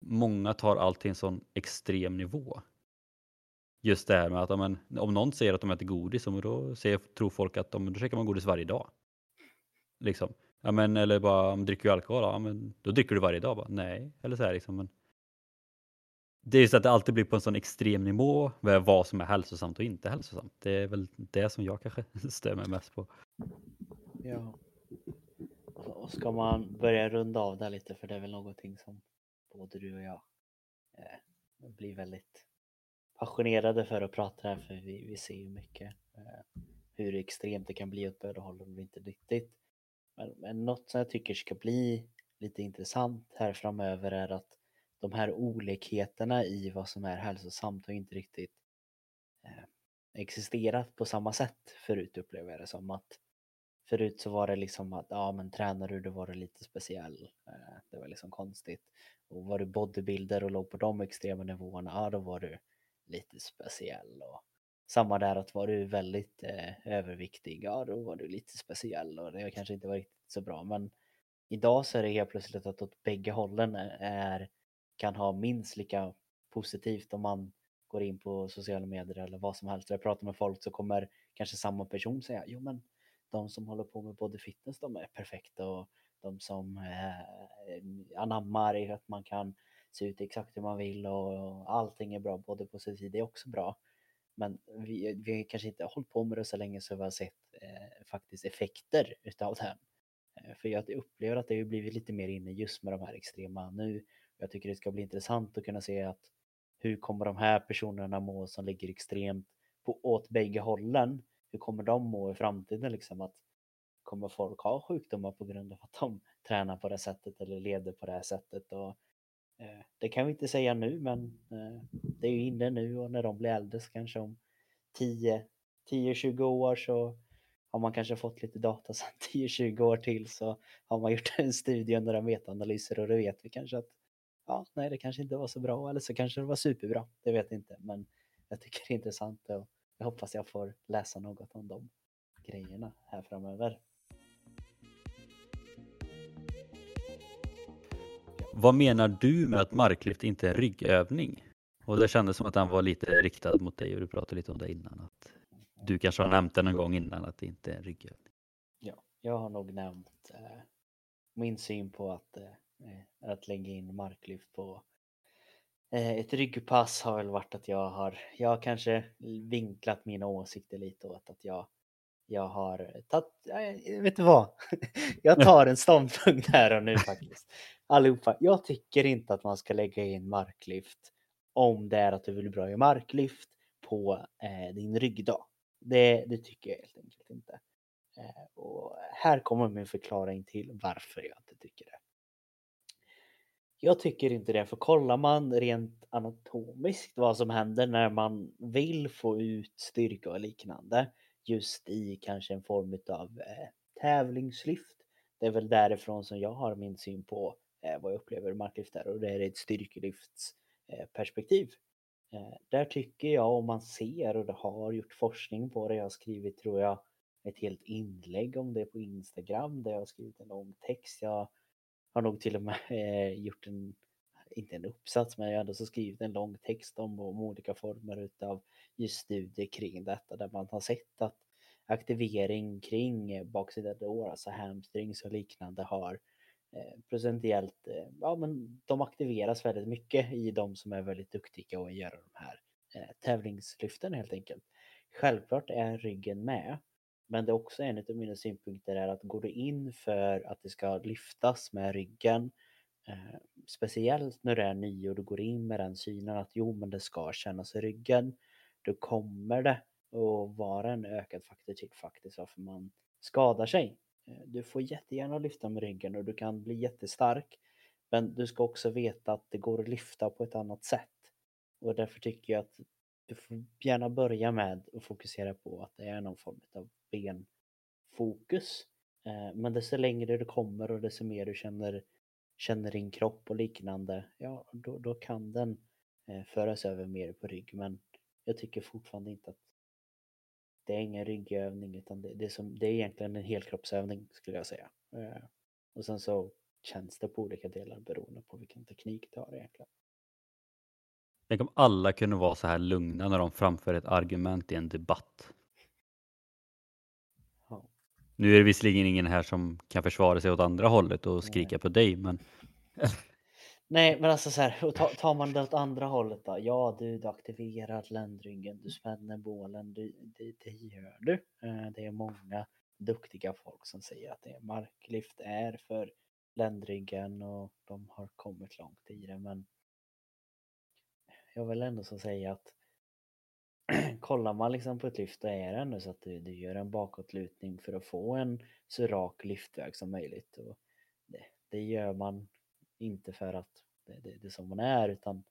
många tar allt till en sån extrem nivå. Just det här med att om, om någon säger att de äter godis, då säger, tror folk att de, då käkar man godis varje dag. Liksom. Ja, men, eller bara, om dricker du alkohol? Ja, men då dricker du varje dag. Bara, Nej, eller så här liksom. Men det är ju så att det alltid blir på en sån extrem nivå med vad som är hälsosamt och inte hälsosamt. Det är väl det som jag kanske [LAUGHS] stör mig mest på. Ja. Och ska man börja runda av där lite för det är väl någonting som både du och jag eh, blir väldigt passionerade för att prata här för vi, vi ser ju mycket eh, hur extremt det kan bli åt båda hållen och inte riktigt. Men, men något som jag tycker ska bli lite intressant här framöver är att de här olikheterna i vad som är hälsosamt har inte riktigt eh, existerat på samma sätt förut upplever jag det som att förut så var det liksom att ja men tränar du då var du lite speciell. Eh, det var liksom konstigt. Och var du bodybuilder och låg på de extrema nivåerna, ja då var du lite speciell. Och samma där att var du väldigt eh, överviktig, ja då var du lite speciell och det kanske inte var riktigt så bra. Men idag så är det helt plötsligt att åt bägge hållen eh, är kan ha minst lika positivt om man går in på sociala medier eller vad som helst. Jag pratar med folk så kommer kanske samma person säga jo men de som håller på med både fitness de är perfekta och de som eh, anammar att man kan se ut exakt hur man vill och allting är bra, både på sin sida är också bra. Men vi, vi kanske inte har hållit på med det så länge så vi har sett eh, faktiskt effekter utav det. här. Eh, för jag upplever att det har blivit lite mer inne just med de här extrema nu jag tycker det ska bli intressant att kunna se att hur kommer de här personerna må som ligger extremt på, åt bägge hållen? Hur kommer de må i framtiden liksom? Att kommer folk ha sjukdomar på grund av att de tränar på det sättet eller leder på det här sättet? Och, eh, det kan vi inte säga nu, men eh, det är ju inne nu och när de blir äldre så kanske om 10-20 år så har man kanske fått lite data sen 10-20 [LAUGHS] år till så har man gjort en studie och några metaanalyser och då vet vi kanske att ja, nej, det kanske inte var så bra eller så kanske det var superbra. Det vet jag inte, men jag tycker det är intressant och jag hoppas jag får läsa något om de grejerna här framöver. Vad menar du med att marklyft inte är en ryggövning? Och det kändes som att den var lite riktad mot dig och du pratade lite om det innan. Att du kanske har nämnt det någon gång innan att det inte är en ryggövning. Ja, jag har nog nämnt eh, min syn på att eh, att lägga in marklyft på Eh, ett ryggpass har väl varit att jag har, jag har kanske vinklat mina åsikter lite åt att jag, jag har tagit, vet du vad? [LAUGHS] Jag tar en ståndpunkt här och nu [LAUGHS] faktiskt. Allihopa, jag tycker inte att man ska lägga in marklyft om det är att du vill bra i marklyft på eh, din ryggdag. Det, det tycker jag helt enkelt inte. Eh, och här kommer min förklaring till varför jag inte tycker det. Jag tycker inte det, för kollar man rent anatomiskt vad som händer när man vill få ut styrka och liknande just i kanske en form av eh, tävlingslyft. Det är väl därifrån som jag har min syn på eh, vad jag upplever marklyft är och det är ett styrkelyftsperspektiv. Eh, eh, där tycker jag om man ser och det har gjort forskning på det. Jag har skrivit tror jag ett helt inlägg om det på Instagram där jag har skrivit en lång text. Jag har nog till och med [LAUGHS] eh, gjort en, inte en uppsats, men jag har ändå så skrivit en lång text om, om olika former utav just studier kring detta där man har sett att aktivering kring eh, baksida lår, alltså hamstrings och liknande har eh, procentuellt, eh, ja men de aktiveras väldigt mycket i de som är väldigt duktiga och gör de här eh, tävlingslyften helt enkelt. Självklart är ryggen med, men det är också en av mina synpunkter är att går du in för att det ska lyftas med ryggen, eh, speciellt när du är ny och du går in med den synen att jo men det ska kännas i ryggen, då kommer det att vara en ökad faktor till faktiskt varför man skadar sig. Eh, du får jättegärna lyfta med ryggen och du kan bli jättestark. Men du ska också veta att det går att lyfta på ett annat sätt. Och därför tycker jag att du får gärna börja med att fokusera på att det är någon form av benfokus. Eh, men desto längre du kommer och desto mer du känner, känner din kropp och liknande, ja då, då kan den eh, föras över mer på rygg. Men jag tycker fortfarande inte att det är ingen ryggövning utan det, det, är, som, det är egentligen en helkroppsövning skulle jag säga. Eh, och sen så känns det på olika delar beroende på vilken teknik du har egentligen. Tänk om alla kunde vara så här lugna när de framför ett argument i en debatt. Ja. Nu är det visserligen ingen här som kan försvara sig åt andra hållet och skrika Nej. på dig, men... [LAUGHS] Nej, men alltså så här, tar man det åt andra hållet då? Ja, du, du aktiverar ländryggen, du spänner bålen, du, det, det gör du. Eh, det är många duktiga folk som säger att det är marklyft är för ländryggen och de har kommit långt i det, men jag vill ändå så säga att [CLEARS THROAT] kollar man liksom på ett lyft då är det ändå så att du, du gör en bakåtlutning för att få en så rak lyftväg som möjligt. Och det, det gör man inte för att det, det, det är som man är utan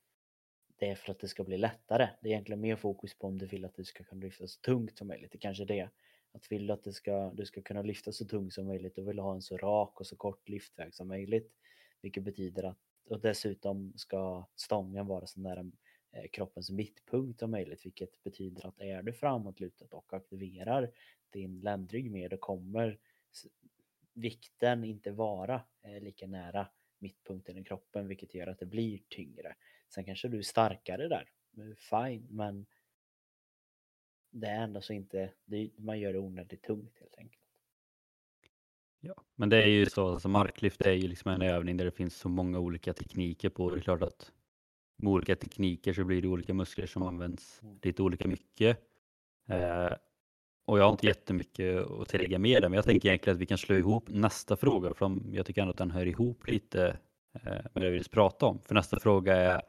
det är för att det ska bli lättare. Det är egentligen mer fokus på om du vill att du ska kunna lyfta så tungt som möjligt. Det kanske är det. Att vill du att det ska, du ska kunna lyfta så tungt som möjligt, då vill du ha en så rak och så kort lyftväg som möjligt. Vilket betyder att, och dessutom ska stången vara så nära Eh, kroppens mittpunkt om möjligt, vilket betyder att är du framåtlutad och aktiverar din ländrygg mer, då kommer vikten inte vara eh, lika nära mittpunkten i kroppen, vilket gör att det blir tyngre. Sen kanske du är starkare där, eh, fine, men det är ändå så inte, man gör det onödigt tungt helt enkelt. Ja, men det är ju så, alltså marklyft är ju liksom en övning där det finns så många olika tekniker på. Det är klart att med olika tekniker så blir det olika muskler som används mm. lite olika mycket. Eh, och jag har inte jättemycket att tillägga med det, men jag tänker egentligen att vi kan slå ihop nästa fråga, för jag tycker ändå att den hör ihop lite eh, med det vi vill prata om. För nästa fråga är,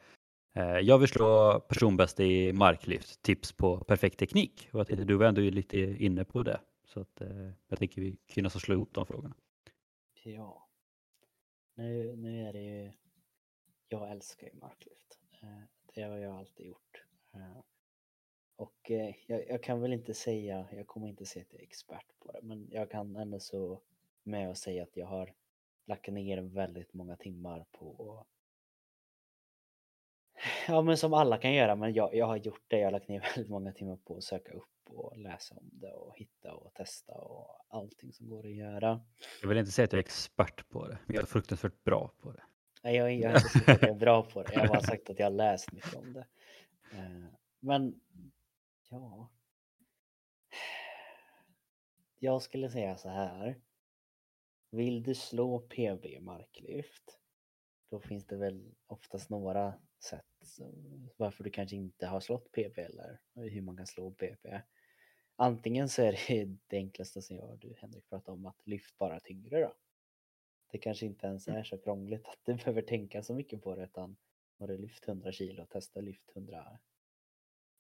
eh, jag vill slå personbäst i marklyft, tips på perfekt teknik. Och jag tänkte, du var ändå lite inne på det, så att, eh, jag tänker vi kan nästan slå ihop de frågorna. Ja, nu, nu är det ju, jag älskar ju marklyft. Eh, det har jag alltid gjort. Eh, och eh, jag, jag, kan väl inte säga, jag kommer inte säga att jag är expert på det, men jag kan ändå så med att säga att jag har lagt ner väldigt många timmar på Ja men som alla kan göra, men jag, jag har gjort det. Jag har lagt ner [LAUGHS] väldigt många timmar på att söka upp och läsa om det och hitta och testa och allting som går att göra. Jag vill inte säga att jag är expert på det, men jag är fruktansvärt bra på det. Nej, jag, jag har [LAUGHS] inte sagt att jag är bra på det. Jag har bara sagt att jag har läst mycket om det. Eh, men ja. Jag skulle säga så här. Vill du slå PB marklyft? Då finns det väl oftast några sätt varför du kanske inte har slått PP eller hur man kan slå PP. Antingen så är det [LAUGHS] det enklaste som jag och du Henrik pratade om att lyft bara tyngre då. Det kanske inte ens är så krångligt att du [LAUGHS] behöver tänka så mycket på det utan har du lyft 100 kilo, testa lyft 100.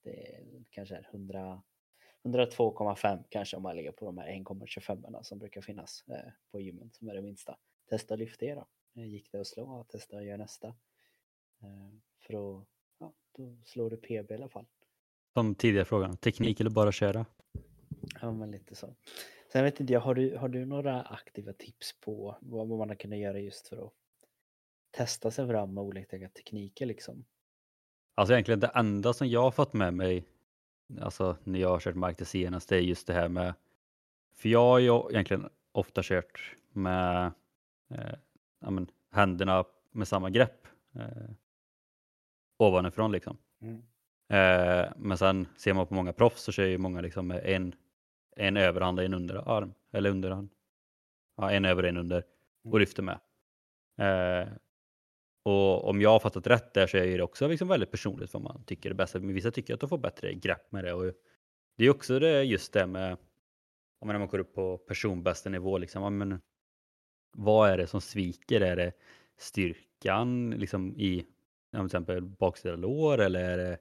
Det kanske är 100 102,5 kanske om man ligger på de här 1,25 som brukar finnas eh, på gymmen som är det minsta. Testa lyft det då. Gick det att slå? Testa att göra nästa. Eh, för att, ja, då slår du PB i alla fall. Som tidigare frågan, teknik eller bara köra? Ja, men lite så. Sen vet inte jag, har du, har du några aktiva tips på vad, man kunnat göra just för att testa sig fram med olika tekniker liksom? Alltså egentligen det enda som jag har fått med mig alltså när jag har kört mark det senaste är just det här med, för jag har ju egentligen ofta kört med eh, ja, men, händerna med samma grepp eh, ovanifrån liksom. Mm. Eh, men sen ser man på många proffs så kör ju många liksom med en, en överhand och en underarm, eller underhand. Ja, en över och en under och mm. lyfter med. Eh, och om jag har fattat rätt där så är det också liksom väldigt personligt vad man tycker är bäst. Men vissa tycker att de får bättre grepp med det. Och det är också det, just det med om man går upp på personbästa nivå. Liksom, men, vad är det som sviker? Är det styrkan liksom, i till exempel baksida lår eller är det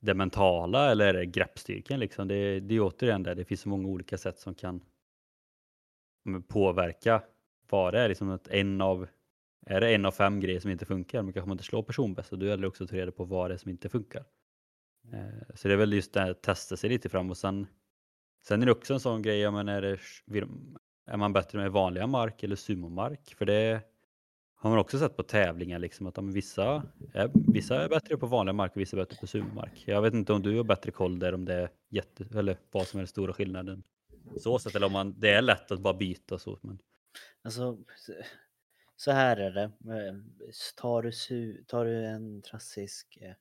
det mentala eller är det greppstyrkan? Liksom? Det, det är återigen där, det finns så många olika sätt som kan mm, påverka vad det är. Liksom att en av är det en av fem grejer som inte funkar, men kanske man inte slår personbäst, då gäller det också att ta reda på vad det är som inte funkar. Eh, så det är väl just det här att testa sig lite fram och sen, sen är det också en sån grej, men är, det, är man bättre med vanliga mark eller sumomark? För det har man också sett på tävlingar, liksom, att vissa, är, vissa är bättre på vanlig mark och vissa är bättre på supermark. Jag vet inte om du har bättre koll där, om det är jätte, eller vad som är den stora skillnaden. Så sätt, eller om man, det är lätt att bara byta så. Men... Alltså, så här är det. Eh, tar du, tar du en klassisk, eh,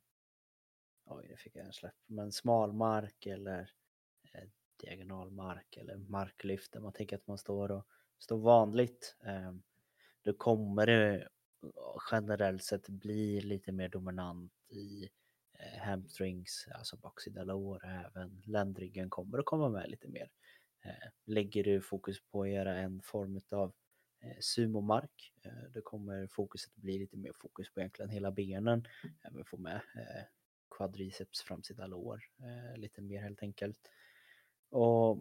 oj nu fick jag en släpp, men smalmark eller eh, diagonalmark eller marklyft där man tänker att man står och står vanligt. Eh, då kommer det eh, generellt sett bli lite mer dominant i eh, hamstrings, alltså baksida lår, även ländryggen kommer att komma med lite mer. Eh, lägger du fokus på att göra en form av Eh, sumomark. Eh, då kommer fokuset bli lite mer fokus på egentligen hela benen. Även få med eh, quadriceps, framsida lår eh, lite mer helt enkelt. Och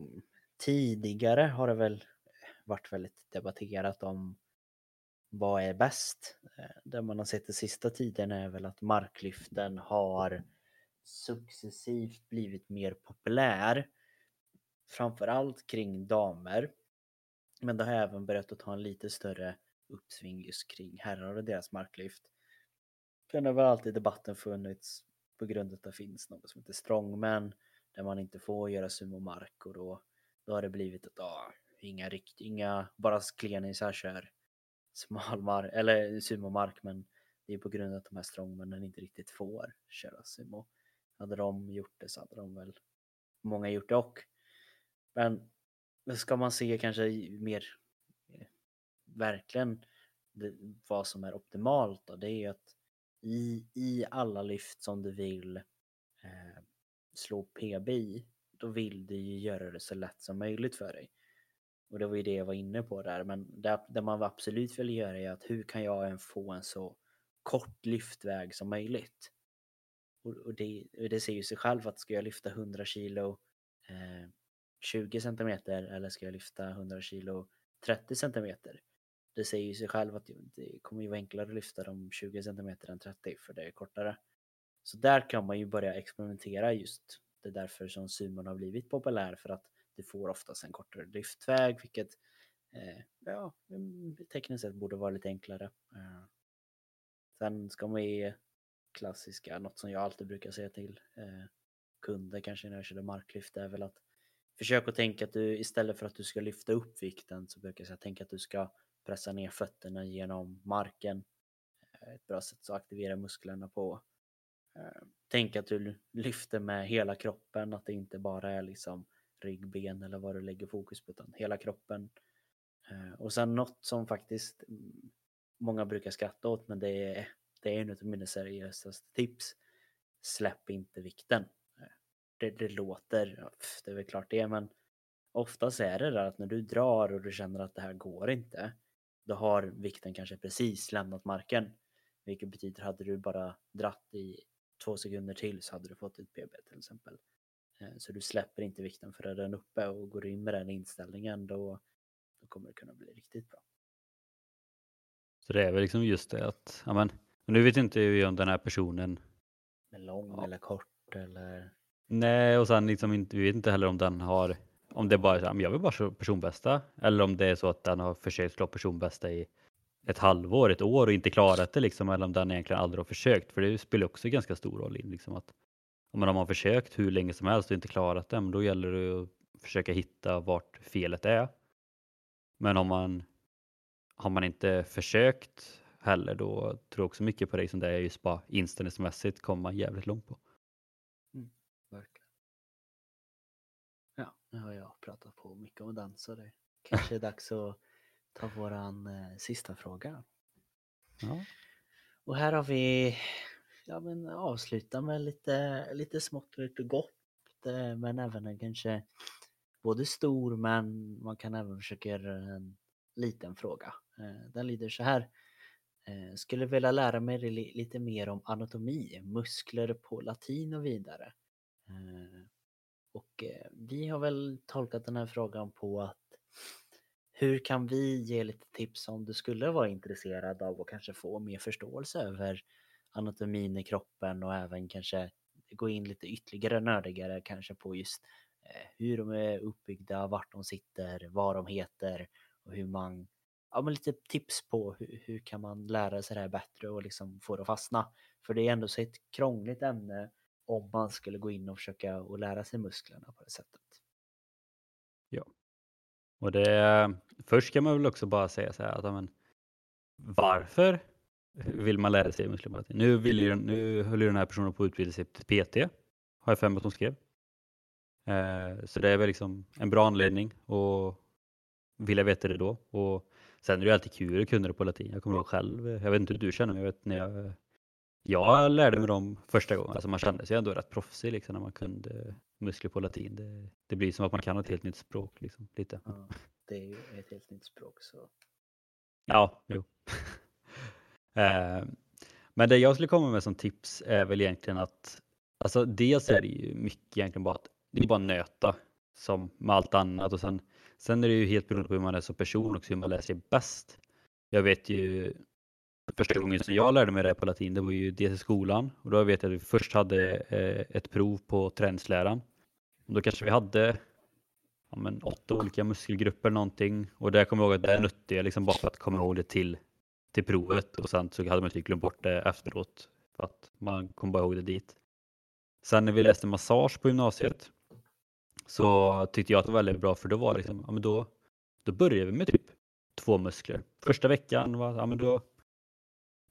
tidigare har det väl eh, varit väldigt debatterat om vad är bäst? Eh, det man har sett den sista tiden är väl att marklyften har successivt blivit mer populär. Framförallt kring damer men det har även börjat att ta en lite större uppsving just kring herrar och deras marklyft. Sen har väl alltid debatten funnits på grund av att det finns något som heter strongman där man inte får göra sumomark och då, då har det blivit att ah, inga rikt, inga bara klenisar kör smalmark eller sumomark men det är på grund av att de här strongmännen inte riktigt får köra sumo. Hade de gjort det så hade de väl många gjort det och. Men ska man se kanske mer eh, verkligen det, vad som är optimalt då, det är att i, i alla lyft som du vill eh, slå PB i, då vill du ju göra det så lätt som möjligt för dig. Och det var ju det jag var inne på där, men det, det man absolut vill göra är att hur kan jag få en så kort lyftväg som möjligt? Och, och det, det ser ju sig själv att ska jag lyfta 100 kilo eh, 20 centimeter eller ska jag lyfta 100 kilo 30 centimeter? Det säger ju sig själv att det kommer ju vara enklare att lyfta de 20 centimeter än 30 för det är kortare. Så där kan man ju börja experimentera just. Det är därför som sumon har blivit populär för att du får oftast en kortare driftväg vilket eh, ja, mm, tekniskt sett borde vara lite enklare. Eh. Sen ska man ge klassiska, något som jag alltid brukar säga till eh, kunder kanske när jag kör marklyft är väl att Försök att tänka att du istället för att du ska lyfta upp vikten så brukar jag säga tänka att du ska pressa ner fötterna genom marken. Eh, ett bra sätt att aktivera musklerna på. Eh, tänk att du lyfter med hela kroppen, att det inte bara är liksom rygg, ben eller vad du lägger fokus på utan hela kroppen. Eh, och sen något som faktiskt många brukar skratta åt men det är det är en av mina seriösaste tips. Släpp inte vikten. Eh, det, det låter, det är väl klart det, men oftast är det där att när du drar och du känner att det här går inte, då har vikten kanske precis lämnat marken. Vilket betyder hade du bara dratt i två sekunder till så hade du fått ett PB till exempel. Eh, så du släpper inte vikten för den uppe och går in med den inställningen då, då kommer det kunna bli riktigt bra. Så det är väl liksom just det att, ja men, nu vet inte vi om den här personen är lång ja. eller kort eller? Nej, och sen liksom inte, vi vet inte heller om den har, om det bara är så här, jag vill bara personbästa, eller om det är så att den har försökt slå personbästa i ett halvår, ett år och inte klarat det liksom, eller om den egentligen aldrig har försökt, för det spelar också ganska stor roll in liksom att om man har försökt hur länge som helst och inte klarat det, men då gäller det att försöka hitta vart felet är. Men om man har man inte försökt heller, då tror jag också mycket på det som det är just bara inställningsmässigt kommer man jävligt långt på. Mm, verkligen. Ja, nu har jag pratat på mycket om den så det kanske är dags att ta våran eh, sista fråga. Ja. Och här har vi ja, men avsluta med lite, lite smått och lite gott eh, men även en kanske både stor men man kan även försöka göra en liten fråga. Eh, den lyder så här. Eh, skulle vilja lära mig lite mer om anatomi, muskler på latin och vidare. Och vi har väl tolkat den här frågan på att hur kan vi ge lite tips om du skulle vara intresserad av att kanske få mer förståelse över anatomin i kroppen och även kanske gå in lite ytterligare nördigare kanske på just eh, hur de är uppbyggda, vart de sitter, vad de heter och hur man, ja men lite tips på hur, hur kan man lära sig det här bättre och liksom få det att fastna. För det är ändå så ett krångligt ämne om man skulle gå in och försöka och lära sig musklerna på det sättet. Ja, och det först kan man väl också bara säga så här att men, varför vill man lära sig muskelmatik. Nu, vill ju, nu höll ju den här personen på att utbilda sig till PT, har jag för mig att hon skrev. Eh, så det är väl liksom en bra anledning och vilja veta det då. Och sen är det ju alltid kul att kunna det på latin. Jag kommer ihåg själv, jag vet inte hur du känner, men jag vet när jag, jag lärde mig dem första gången. Alltså man kände sig ändå rätt proffsig liksom, när man kunde muskler på latin. Det, det blir som att man kan ett helt nytt språk. Liksom, lite. Ja, det är ju ett helt nytt språk. Så. Ja, jo. [LAUGHS] Eh, men det jag skulle komma med som tips är väl egentligen att alltså dels är det ju mycket egentligen bara att det är bara nöta som med allt annat och sen, sen är det ju helt beroende på hur man är som person och hur man lär sig bäst. Jag vet ju första gången som jag lärde mig det på latin, det var ju dels i skolan och då vet jag att vi först hade eh, ett prov på träningsläran. Och då kanske vi hade ja, men åtta olika muskelgrupper någonting och där kommer jag ihåg att det nötte jag liksom bara för att komma ihåg det till till provet och sen så hade man typ glömt bort det efteråt för att man kom bara ihåg det dit. Sen när vi läste massage på gymnasiet så tyckte jag att det var väldigt bra för då var det liksom, ja men då, då började vi med typ två muskler. Första veckan var, ja men då,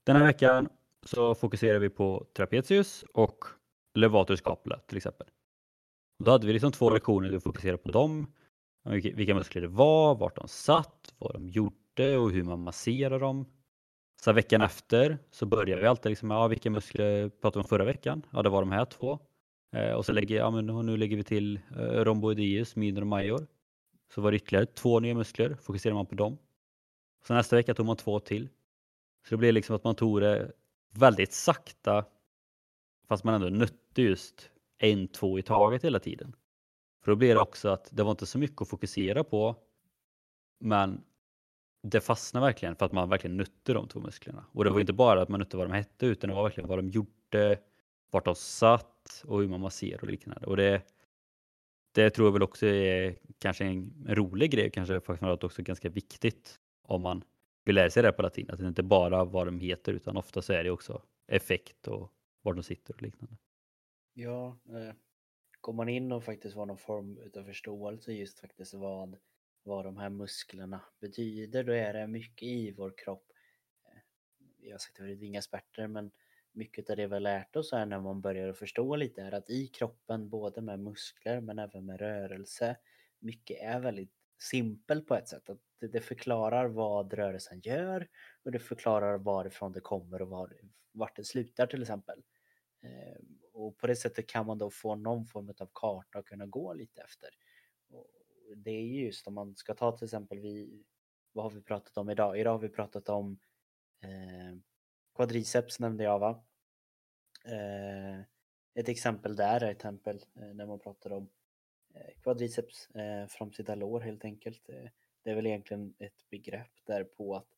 den här veckan så fokuserar vi på trapezius och levator scapula till exempel. Då hade vi liksom två lektioner där vi fokuserade på dem, vilka muskler det var, vart de satt, vad de gjorde och hur man masserar dem. Så veckan efter så börjar vi alltid liksom, ja vilka muskler pratade vi om förra veckan? Ja det var de här två. Eh, och så lägger, ja, men nu lägger vi till eh, rhomboideus, minor och major. Så var det ytterligare två nya muskler, fokuserar man på dem. Så nästa vecka tog man två till. Så det blev liksom att man tog det väldigt sakta fast man ändå nötte just en, två i taget hela tiden. För då blir det också att det var inte så mycket att fokusera på men det fastnade verkligen för att man verkligen nötte de två musklerna. Och det var inte bara att man nötte vad de hette utan det var verkligen vad de gjorde, vart de satt och hur man masserade och liknande. Och det, det tror jag väl också är kanske en rolig grej, kanske faktiskt också ganska viktigt om man vill lära sig det på latin. Att det inte bara vad de heter utan ofta så är det också effekt och var de sitter och liknande. Ja, eh, går man in och faktiskt har någon form av förståelse just faktiskt vad vad de här musklerna betyder, då är det mycket i vår kropp. Eh, jag har sagt att vi är inga experter, men mycket av det vi har lärt oss här när man börjar förstå lite är att i kroppen, både med muskler men även med rörelse, mycket är väldigt simpel på ett sätt. Att det förklarar vad rörelsen gör och det förklarar varifrån det kommer och var, vart det slutar till exempel. Eh, och på det sättet kan man då få någon form av karta att kunna gå lite efter. Det är just om man ska ta till exempel vi, vad har vi pratat om idag? Idag har vi pratat om eh, quadriceps nämnde jag va? Eh, ett exempel där är ett exempel eh, när man pratar om eh, quadriceps, eh, framsida lår helt enkelt. Eh, det är väl egentligen ett begrepp där på att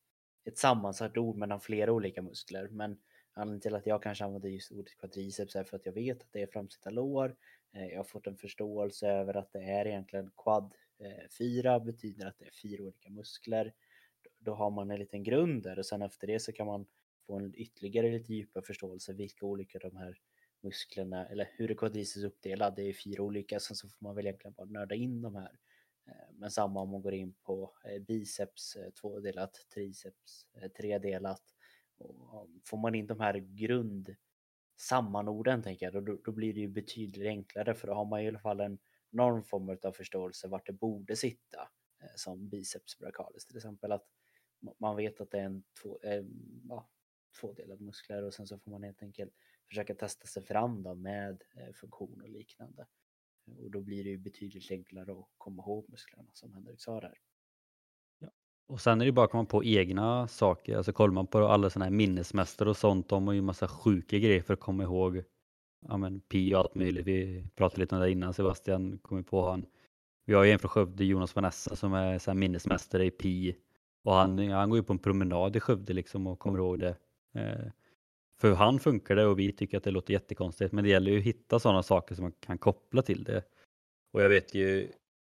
ett sammansatt ord mellan flera olika muskler men anledningen till att jag kanske använder just ordet quadriceps är för att jag vet att det är framsida lår. Eh, jag har fått en förståelse över att det är egentligen quad eh, 4 betyder att det är fyra olika muskler. Då har man en liten grund där och sen efter det så kan man få en ytterligare lite djupare förståelse vilka olika de här musklerna eller hur är quadriceps uppdelad? Det är fyra olika, sen så får man väl egentligen bara nörda in de här. Eh, men samma om man går in på biceps tvådelat, triceps tredelat. Och får man in de här grund sammanorden tänker jag, då, då blir det ju betydligt enklare för då har man i alla fall en någon form av förståelse vart det borde sitta. Eh, som biceps brachialis till exempel att man vet att det är en två, eh, ja, tvådelad muskler och sen så får man helt enkelt försöka testa sig fram då med eh, funktion och liknande. Och då blir det ju betydligt enklare att komma ihåg musklerna som Henrik sa där. Och sen är det bara att komma på egna saker. Alltså kollar man på alla sådana här minnesmästare och sånt, de har ju massa sjuka grejer för att komma ihåg ja, men, pi och allt möjligt. Vi pratade lite om det innan, Sebastian kom på han. Vi har ju en från Skövde, Jonas Vanessa, som är så här minnesmästare i pi. Och han, han går ju på en promenad i Skövde liksom och kommer ihåg det. Eh, för han funkar det och vi tycker att det låter jättekonstigt men det gäller ju att hitta sådana saker som man kan koppla till det. Och jag vet ju,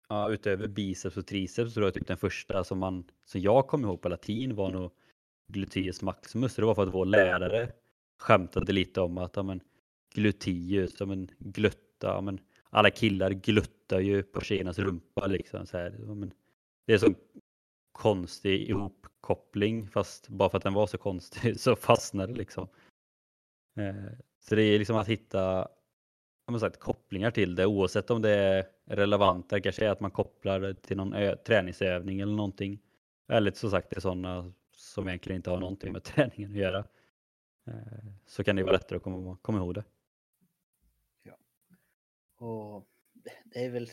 ja, utöver biceps och triceps så tror jag typ den första som, man, som jag kom ihåg på latin var nog gluteus maximus. Det var för att vår lärare skämtade lite om att ja, men, gluteus, ja, men, glutta, ja, men, alla killar gluttar ju på tjejernas rumpa liksom. Så här. Ja, men, det är så konstig ihopkoppling fast bara för att den var så konstig [LAUGHS] så fastnade det liksom. Eh, så det är liksom att hitta sagt, kopplingar till det oavsett om det är relevant. Det kanske är att man kopplar det till någon träningsövning eller någonting. Eller som sagt det är sådana som egentligen inte har någonting med [LAUGHS] träningen att göra. Eh, så kan det vara lättare att komma, komma ihåg det. Ja. Och det är väl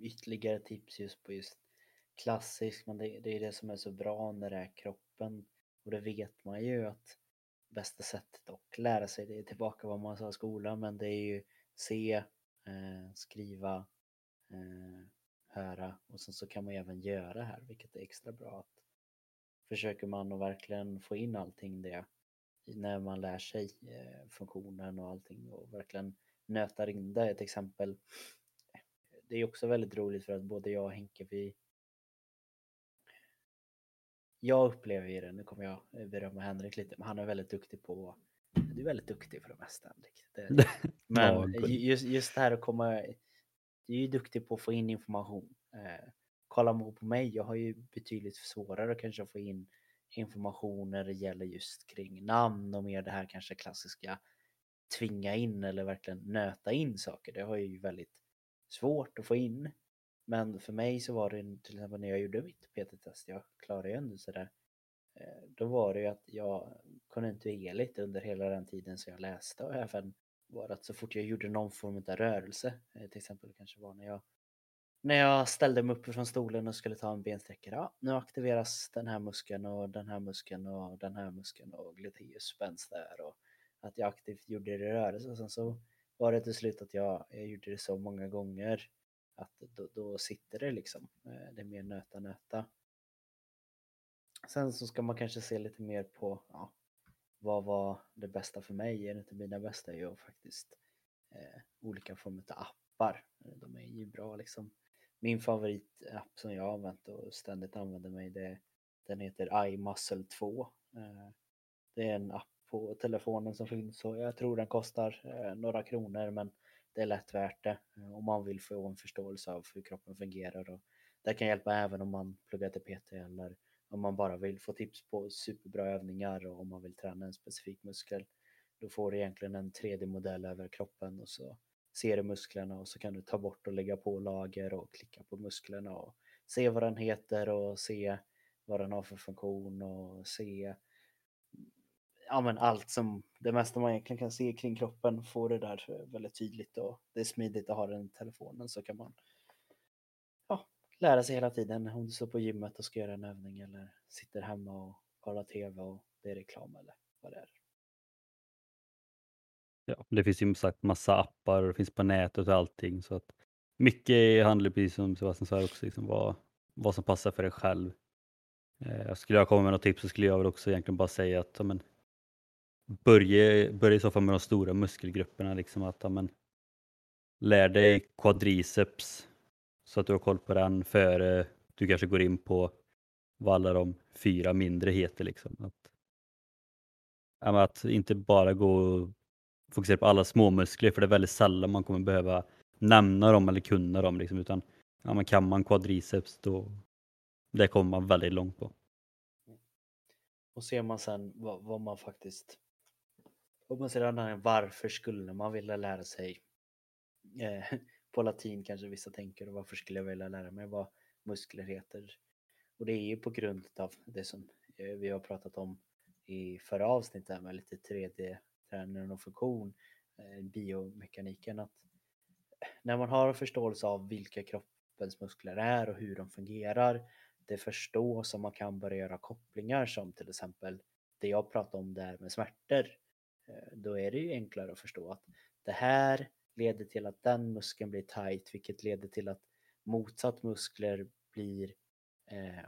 ytterligare tips just på just klassisk, men det, det är det som är så bra när det är kroppen. Och det vet man ju att bästa sättet att lära sig det är tillbaka vad man sa i skolan, men det är ju se, eh, skriva, eh, höra och sen så kan man ju även göra här, vilket är extra bra. Att försöker man att verkligen få in allting det när man lär sig eh, funktionen och allting och verkligen nötar in det. Ett exempel, det är också väldigt roligt för att både jag och Henke, vi jag upplever ju det, nu kommer jag berömma Henrik lite, men han är väldigt duktig på du är väldigt duktig för det mesta. Det, [LAUGHS] men just, just det här att komma, du är ju duktig på att få in information. Eh, kolla på mig, jag har ju betydligt svårare kanske att få in information när det gäller just kring namn och mer det här kanske klassiska tvinga in eller verkligen nöta in saker. Det har jag ju väldigt svårt att få in. Men för mig så var det till exempel när jag gjorde mitt PT-test, jag klarade ju ändå sådär. Eh, då var det ju att jag kontinuerligt under hela den tiden som jag läste och även var att så fort jag gjorde någon form av rörelse, eh, till exempel kanske var när jag när jag ställde mig upp från stolen och skulle ta en bensträckare, ja, nu aktiveras den här muskeln och den här muskeln och den här muskeln och gluteus spänns där och att jag aktivt gjorde det i rörelse och sen så var det till slut att jag, jag gjorde det så många gånger att då, då sitter det liksom. Eh, det är mer nöta nöta. Sen så ska man kanske se lite mer på ja, vad var det bästa för mig? En av mina bästa är ju faktiskt eh, olika former av appar. De är ju bra liksom. Min favoritapp som jag har använt och ständigt använder mig det, den heter iMuscle 2. Eh, det är en app på telefonen som finns och jag tror den kostar eh, några kronor men det är lätt värt det eh, om man vill få en förståelse av hur kroppen fungerar. Och det kan hjälpa även om man pluggar till PT eller om man bara vill få tips på superbra övningar och om man vill träna en specifik muskel. Då får du egentligen en 3D-modell över kroppen och så ser du musklerna och så kan du ta bort och lägga på lager och klicka på musklerna och se vad den heter och se vad den har för funktion och se ja, men allt som det mesta man egentligen kan se kring kroppen får det där väldigt tydligt och det är smidigt att ha den i telefonen så kan man lära sig hela tiden om du står på gymmet och ska göra en övning eller sitter hemma och kollar TV och det är reklam eller vad det är. Ja, det finns ju sagt massa appar och det finns på nätet och allting så att mycket handlar precis som Sebastian sa också, liksom vad, vad som passar för dig själv. Eh, skulle jag komma med något tips så skulle jag väl också egentligen bara säga att amen, börja, börja i så fall med de stora muskelgrupperna. Liksom att, amen, lär dig quadriceps så att du har koll på den före du kanske går in på vad alla de fyra mindre heter. Liksom. Att, att inte bara gå och fokusera på alla småmuskler för det är väldigt sällan man kommer behöva nämna dem eller kunna dem. Liksom, utan ja, man kan man quadriceps då det kommer man väldigt långt på. Och ser man sen vad, vad man faktiskt och man ser varför skulle man vilja lära sig eh, på latin kanske vissa tänker och varför skulle jag vilja lära mig vad muskler heter? Och det är ju på grund av det som eh, vi har pratat om i förra avsnittet med lite 3D-träning och funktion, eh, biomekaniken, att när man har en förståelse av vilka kroppens muskler är och hur de fungerar, det förstås och man kan börja göra kopplingar som till exempel det jag pratade om där med smärtor. Eh, då är det ju enklare att förstå att det här leder till att den muskeln blir tight, vilket leder till att motsatt muskler blir eh,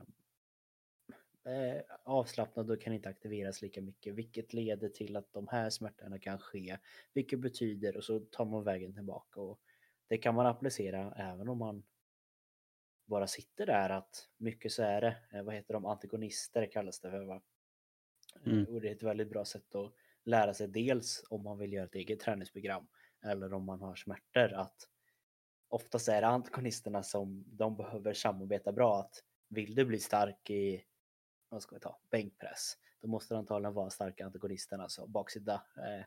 eh, avslappnade och kan inte aktiveras lika mycket, vilket leder till att de här smärtorna kan ske, vilket betyder och så tar man vägen tillbaka och det kan man applicera även om man bara sitter där att mycket så är det, eh, vad heter de, antagonister kallas det för va? Mm. Och det är ett väldigt bra sätt att lära sig dels om man vill göra ett eget träningsprogram eller om man har smärtor att oftast är det antagonisterna som de behöver samarbeta bra att vill du bli stark i vad ska vi ta, bänkpress då måste det antagligen vara starka antagonisterna, alltså baksida, eh,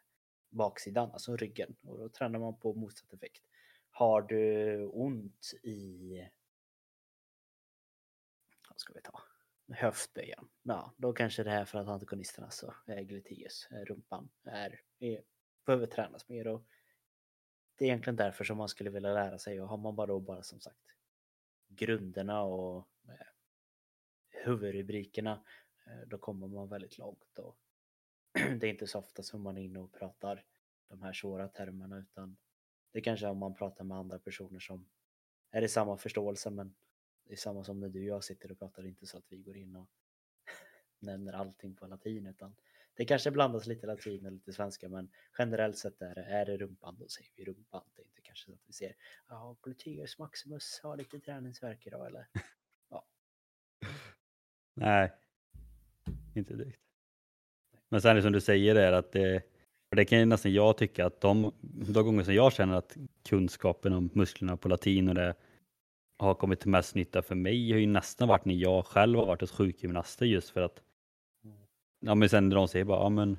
baksidan, alltså ryggen och då tränar man på motsatt effekt. Har du ont i vad ska vi ta, höftböjen. Ja, då kanske det är för att antagonisterna, alltså eh, gluteus, eh, rumpan, är, är, behöver tränas mer. Och det är egentligen därför som man skulle vilja lära sig och har man bara då bara som sagt grunderna och eh, huvudrubrikerna eh, då kommer man väldigt långt. Och [CLEARS THROAT] det är inte så ofta som man är inne och pratar de här svåra termerna utan det kanske är om man pratar med andra personer som är i samma förståelse men det är samma som när du och jag sitter och pratar, inte så att vi går in och [LAUGHS] nämner allting på latin utan det kanske blandas lite latin och lite svenska men generellt sett är det, är det rumpan då säger vi rumpan. Det är inte kanske så att vi ser ja, gluteus maximus har lite träningsvärk idag eller ja. [LAUGHS] Nej, inte direkt. Men sen är det som du säger är att det, det kan ju nästan jag tycka att de, de gånger som jag känner att kunskapen om musklerna på latin och det har kommit till mest nytta för mig har ju nästan varit när jag själv har varit hos sjukgymnaster just för att ja men sen när de säger bara ja men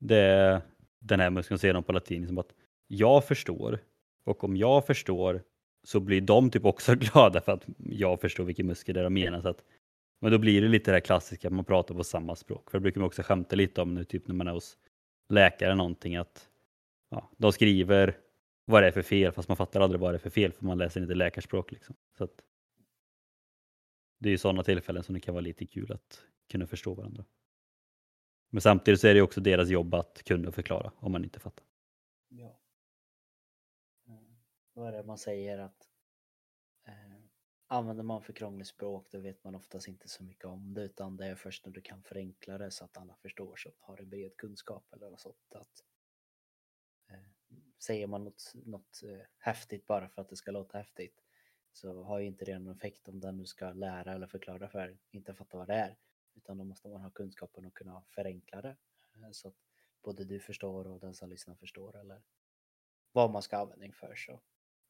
det är den här muskeln säger de på latin som att jag förstår och om jag förstår så blir de typ också [LAUGHS] glada för att jag förstår vilken muskel det är de menar. Så att, men då blir det lite det här klassiska, man pratar på samma språk. För det brukar man också skämta lite om nu, typ när man är hos läkare någonting, att ja, de skriver vad det är för fel fast man fattar aldrig vad det är för fel för man läser inte läkarspråk. Liksom. Så att, det är ju sådana tillfällen som det kan vara lite kul att kunna förstå varandra. Men samtidigt så är det också deras jobb att kunna förklara om man inte fattar. Ja. Eh, vad är det man säger att eh, använder man för krångligt språk då vet man oftast inte så mycket om det utan det är först när du kan förenkla det så att alla förstår så har en bred kunskap eller något sånt. Att, eh, säger man något, något eh, häftigt bara för att det ska låta häftigt så har ju inte det någon effekt om den du ska lära eller förklara för inte fattar vad det är. Utan då måste man ha kunskapen och kunna förenkla det eh, så att både du förstår och den som lyssnar förstår eller vad man ska användning för. Så,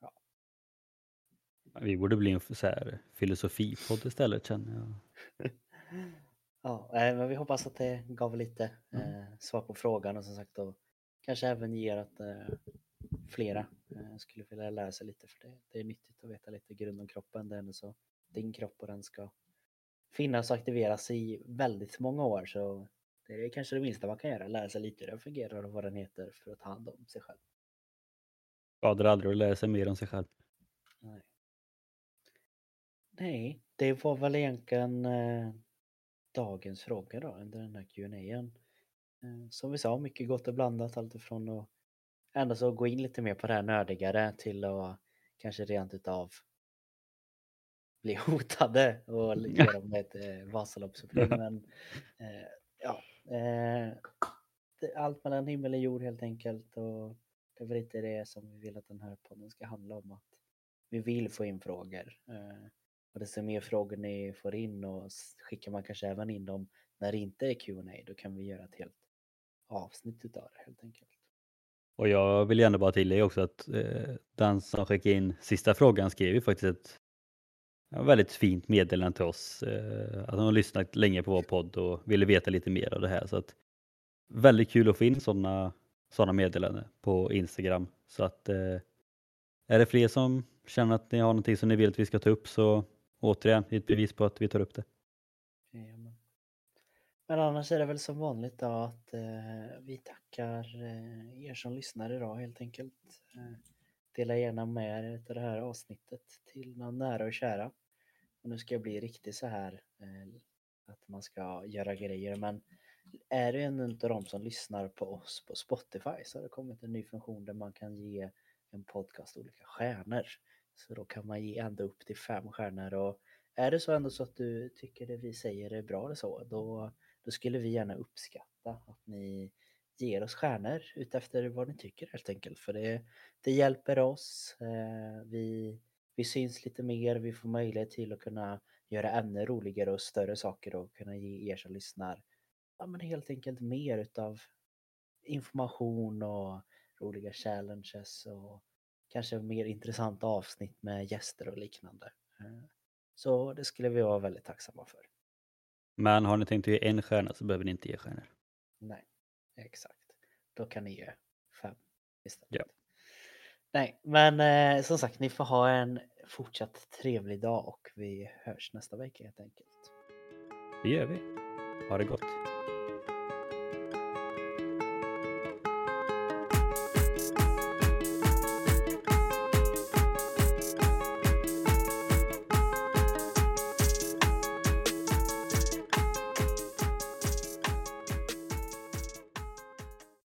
ja. Vi borde bli en så här filosofipodd istället känner jag. [LAUGHS] ja, men vi hoppas att det gav lite mm. eh, svar på frågan och som sagt då kanske även ger att eh, flera eh, skulle vilja lära sig lite för det, det är nyttigt att veta lite grund om kroppen. Det är ändå så din kropp och den ska finnas och aktiveras i väldigt många år så Det är kanske det minsta man kan göra, lära sig lite hur den fungerar och vad den heter för att ta hand om sig själv. Skadar aldrig att lära sig mer om sig själv. Nej. Nej, det var väl egentligen eh, dagens fråga då under den här Q&A. Eh, som vi sa, mycket gott och blandat alltifrån att ändå så gå in lite mer på det här nördigare till att kanske rent utav bli [LAUGHS] hotade och ge dem ett eh, Vasaloppsupplägg. [LAUGHS] Men eh, ja, eh, allt mellan himmel och jord helt enkelt. Och det är väl lite det som vi vill att den här podden ska handla om. Att vi vill få in frågor. Eh, och desto mer frågor ni får in och skickar man kanske även in dem när det inte är Q&A då kan vi göra ett helt avsnitt utav det helt enkelt. Och jag vill gärna bara tillägga också att eh, den som skickade in sista frågan skrev ju faktiskt ett väldigt fint meddelande till oss. Eh, att han har lyssnat länge på vår podd och ville veta lite mer av det här. Så att, väldigt kul att få in sådana såna meddelanden på Instagram. Så att eh, är det fler som känner att ni har någonting som ni vill att vi ska ta upp så återigen ett bevis på att vi tar upp det. Jajamän. Men annars är det väl som vanligt då att eh, vi tackar eh, er som lyssnar idag helt enkelt. Eh, dela gärna med er av det här avsnittet till någon nära och kära. Och nu ska jag bli riktigt så här eh, att man ska göra grejer men är du en av de som lyssnar på oss på Spotify så har det kommit en ny funktion där man kan ge en podcast olika stjärnor. Så då kan man ge ända upp till fem stjärnor och är det så ändå så att du tycker det vi säger är bra eller så, då, då skulle vi gärna uppskatta att ni ger oss stjärnor utefter vad ni tycker helt enkelt. För det, det hjälper oss. Eh, vi, vi syns lite mer, vi får möjlighet till att kunna göra ännu roligare och större saker och kunna ge er som lyssnar ja, men helt enkelt mer utav information och roliga challenges och kanske mer intressanta avsnitt med gäster och liknande. Eh, Så det skulle vi vara väldigt tacksamma för. Men har ni tänkt att ge en stjärna så behöver ni inte ge stjärnor. Nej, exakt. Då kan ni ge fem istället. Ja. Nej, men eh, som sagt, ni får ha en fortsatt trevlig dag och vi hörs nästa vecka helt enkelt. Det gör vi. Ha det gott.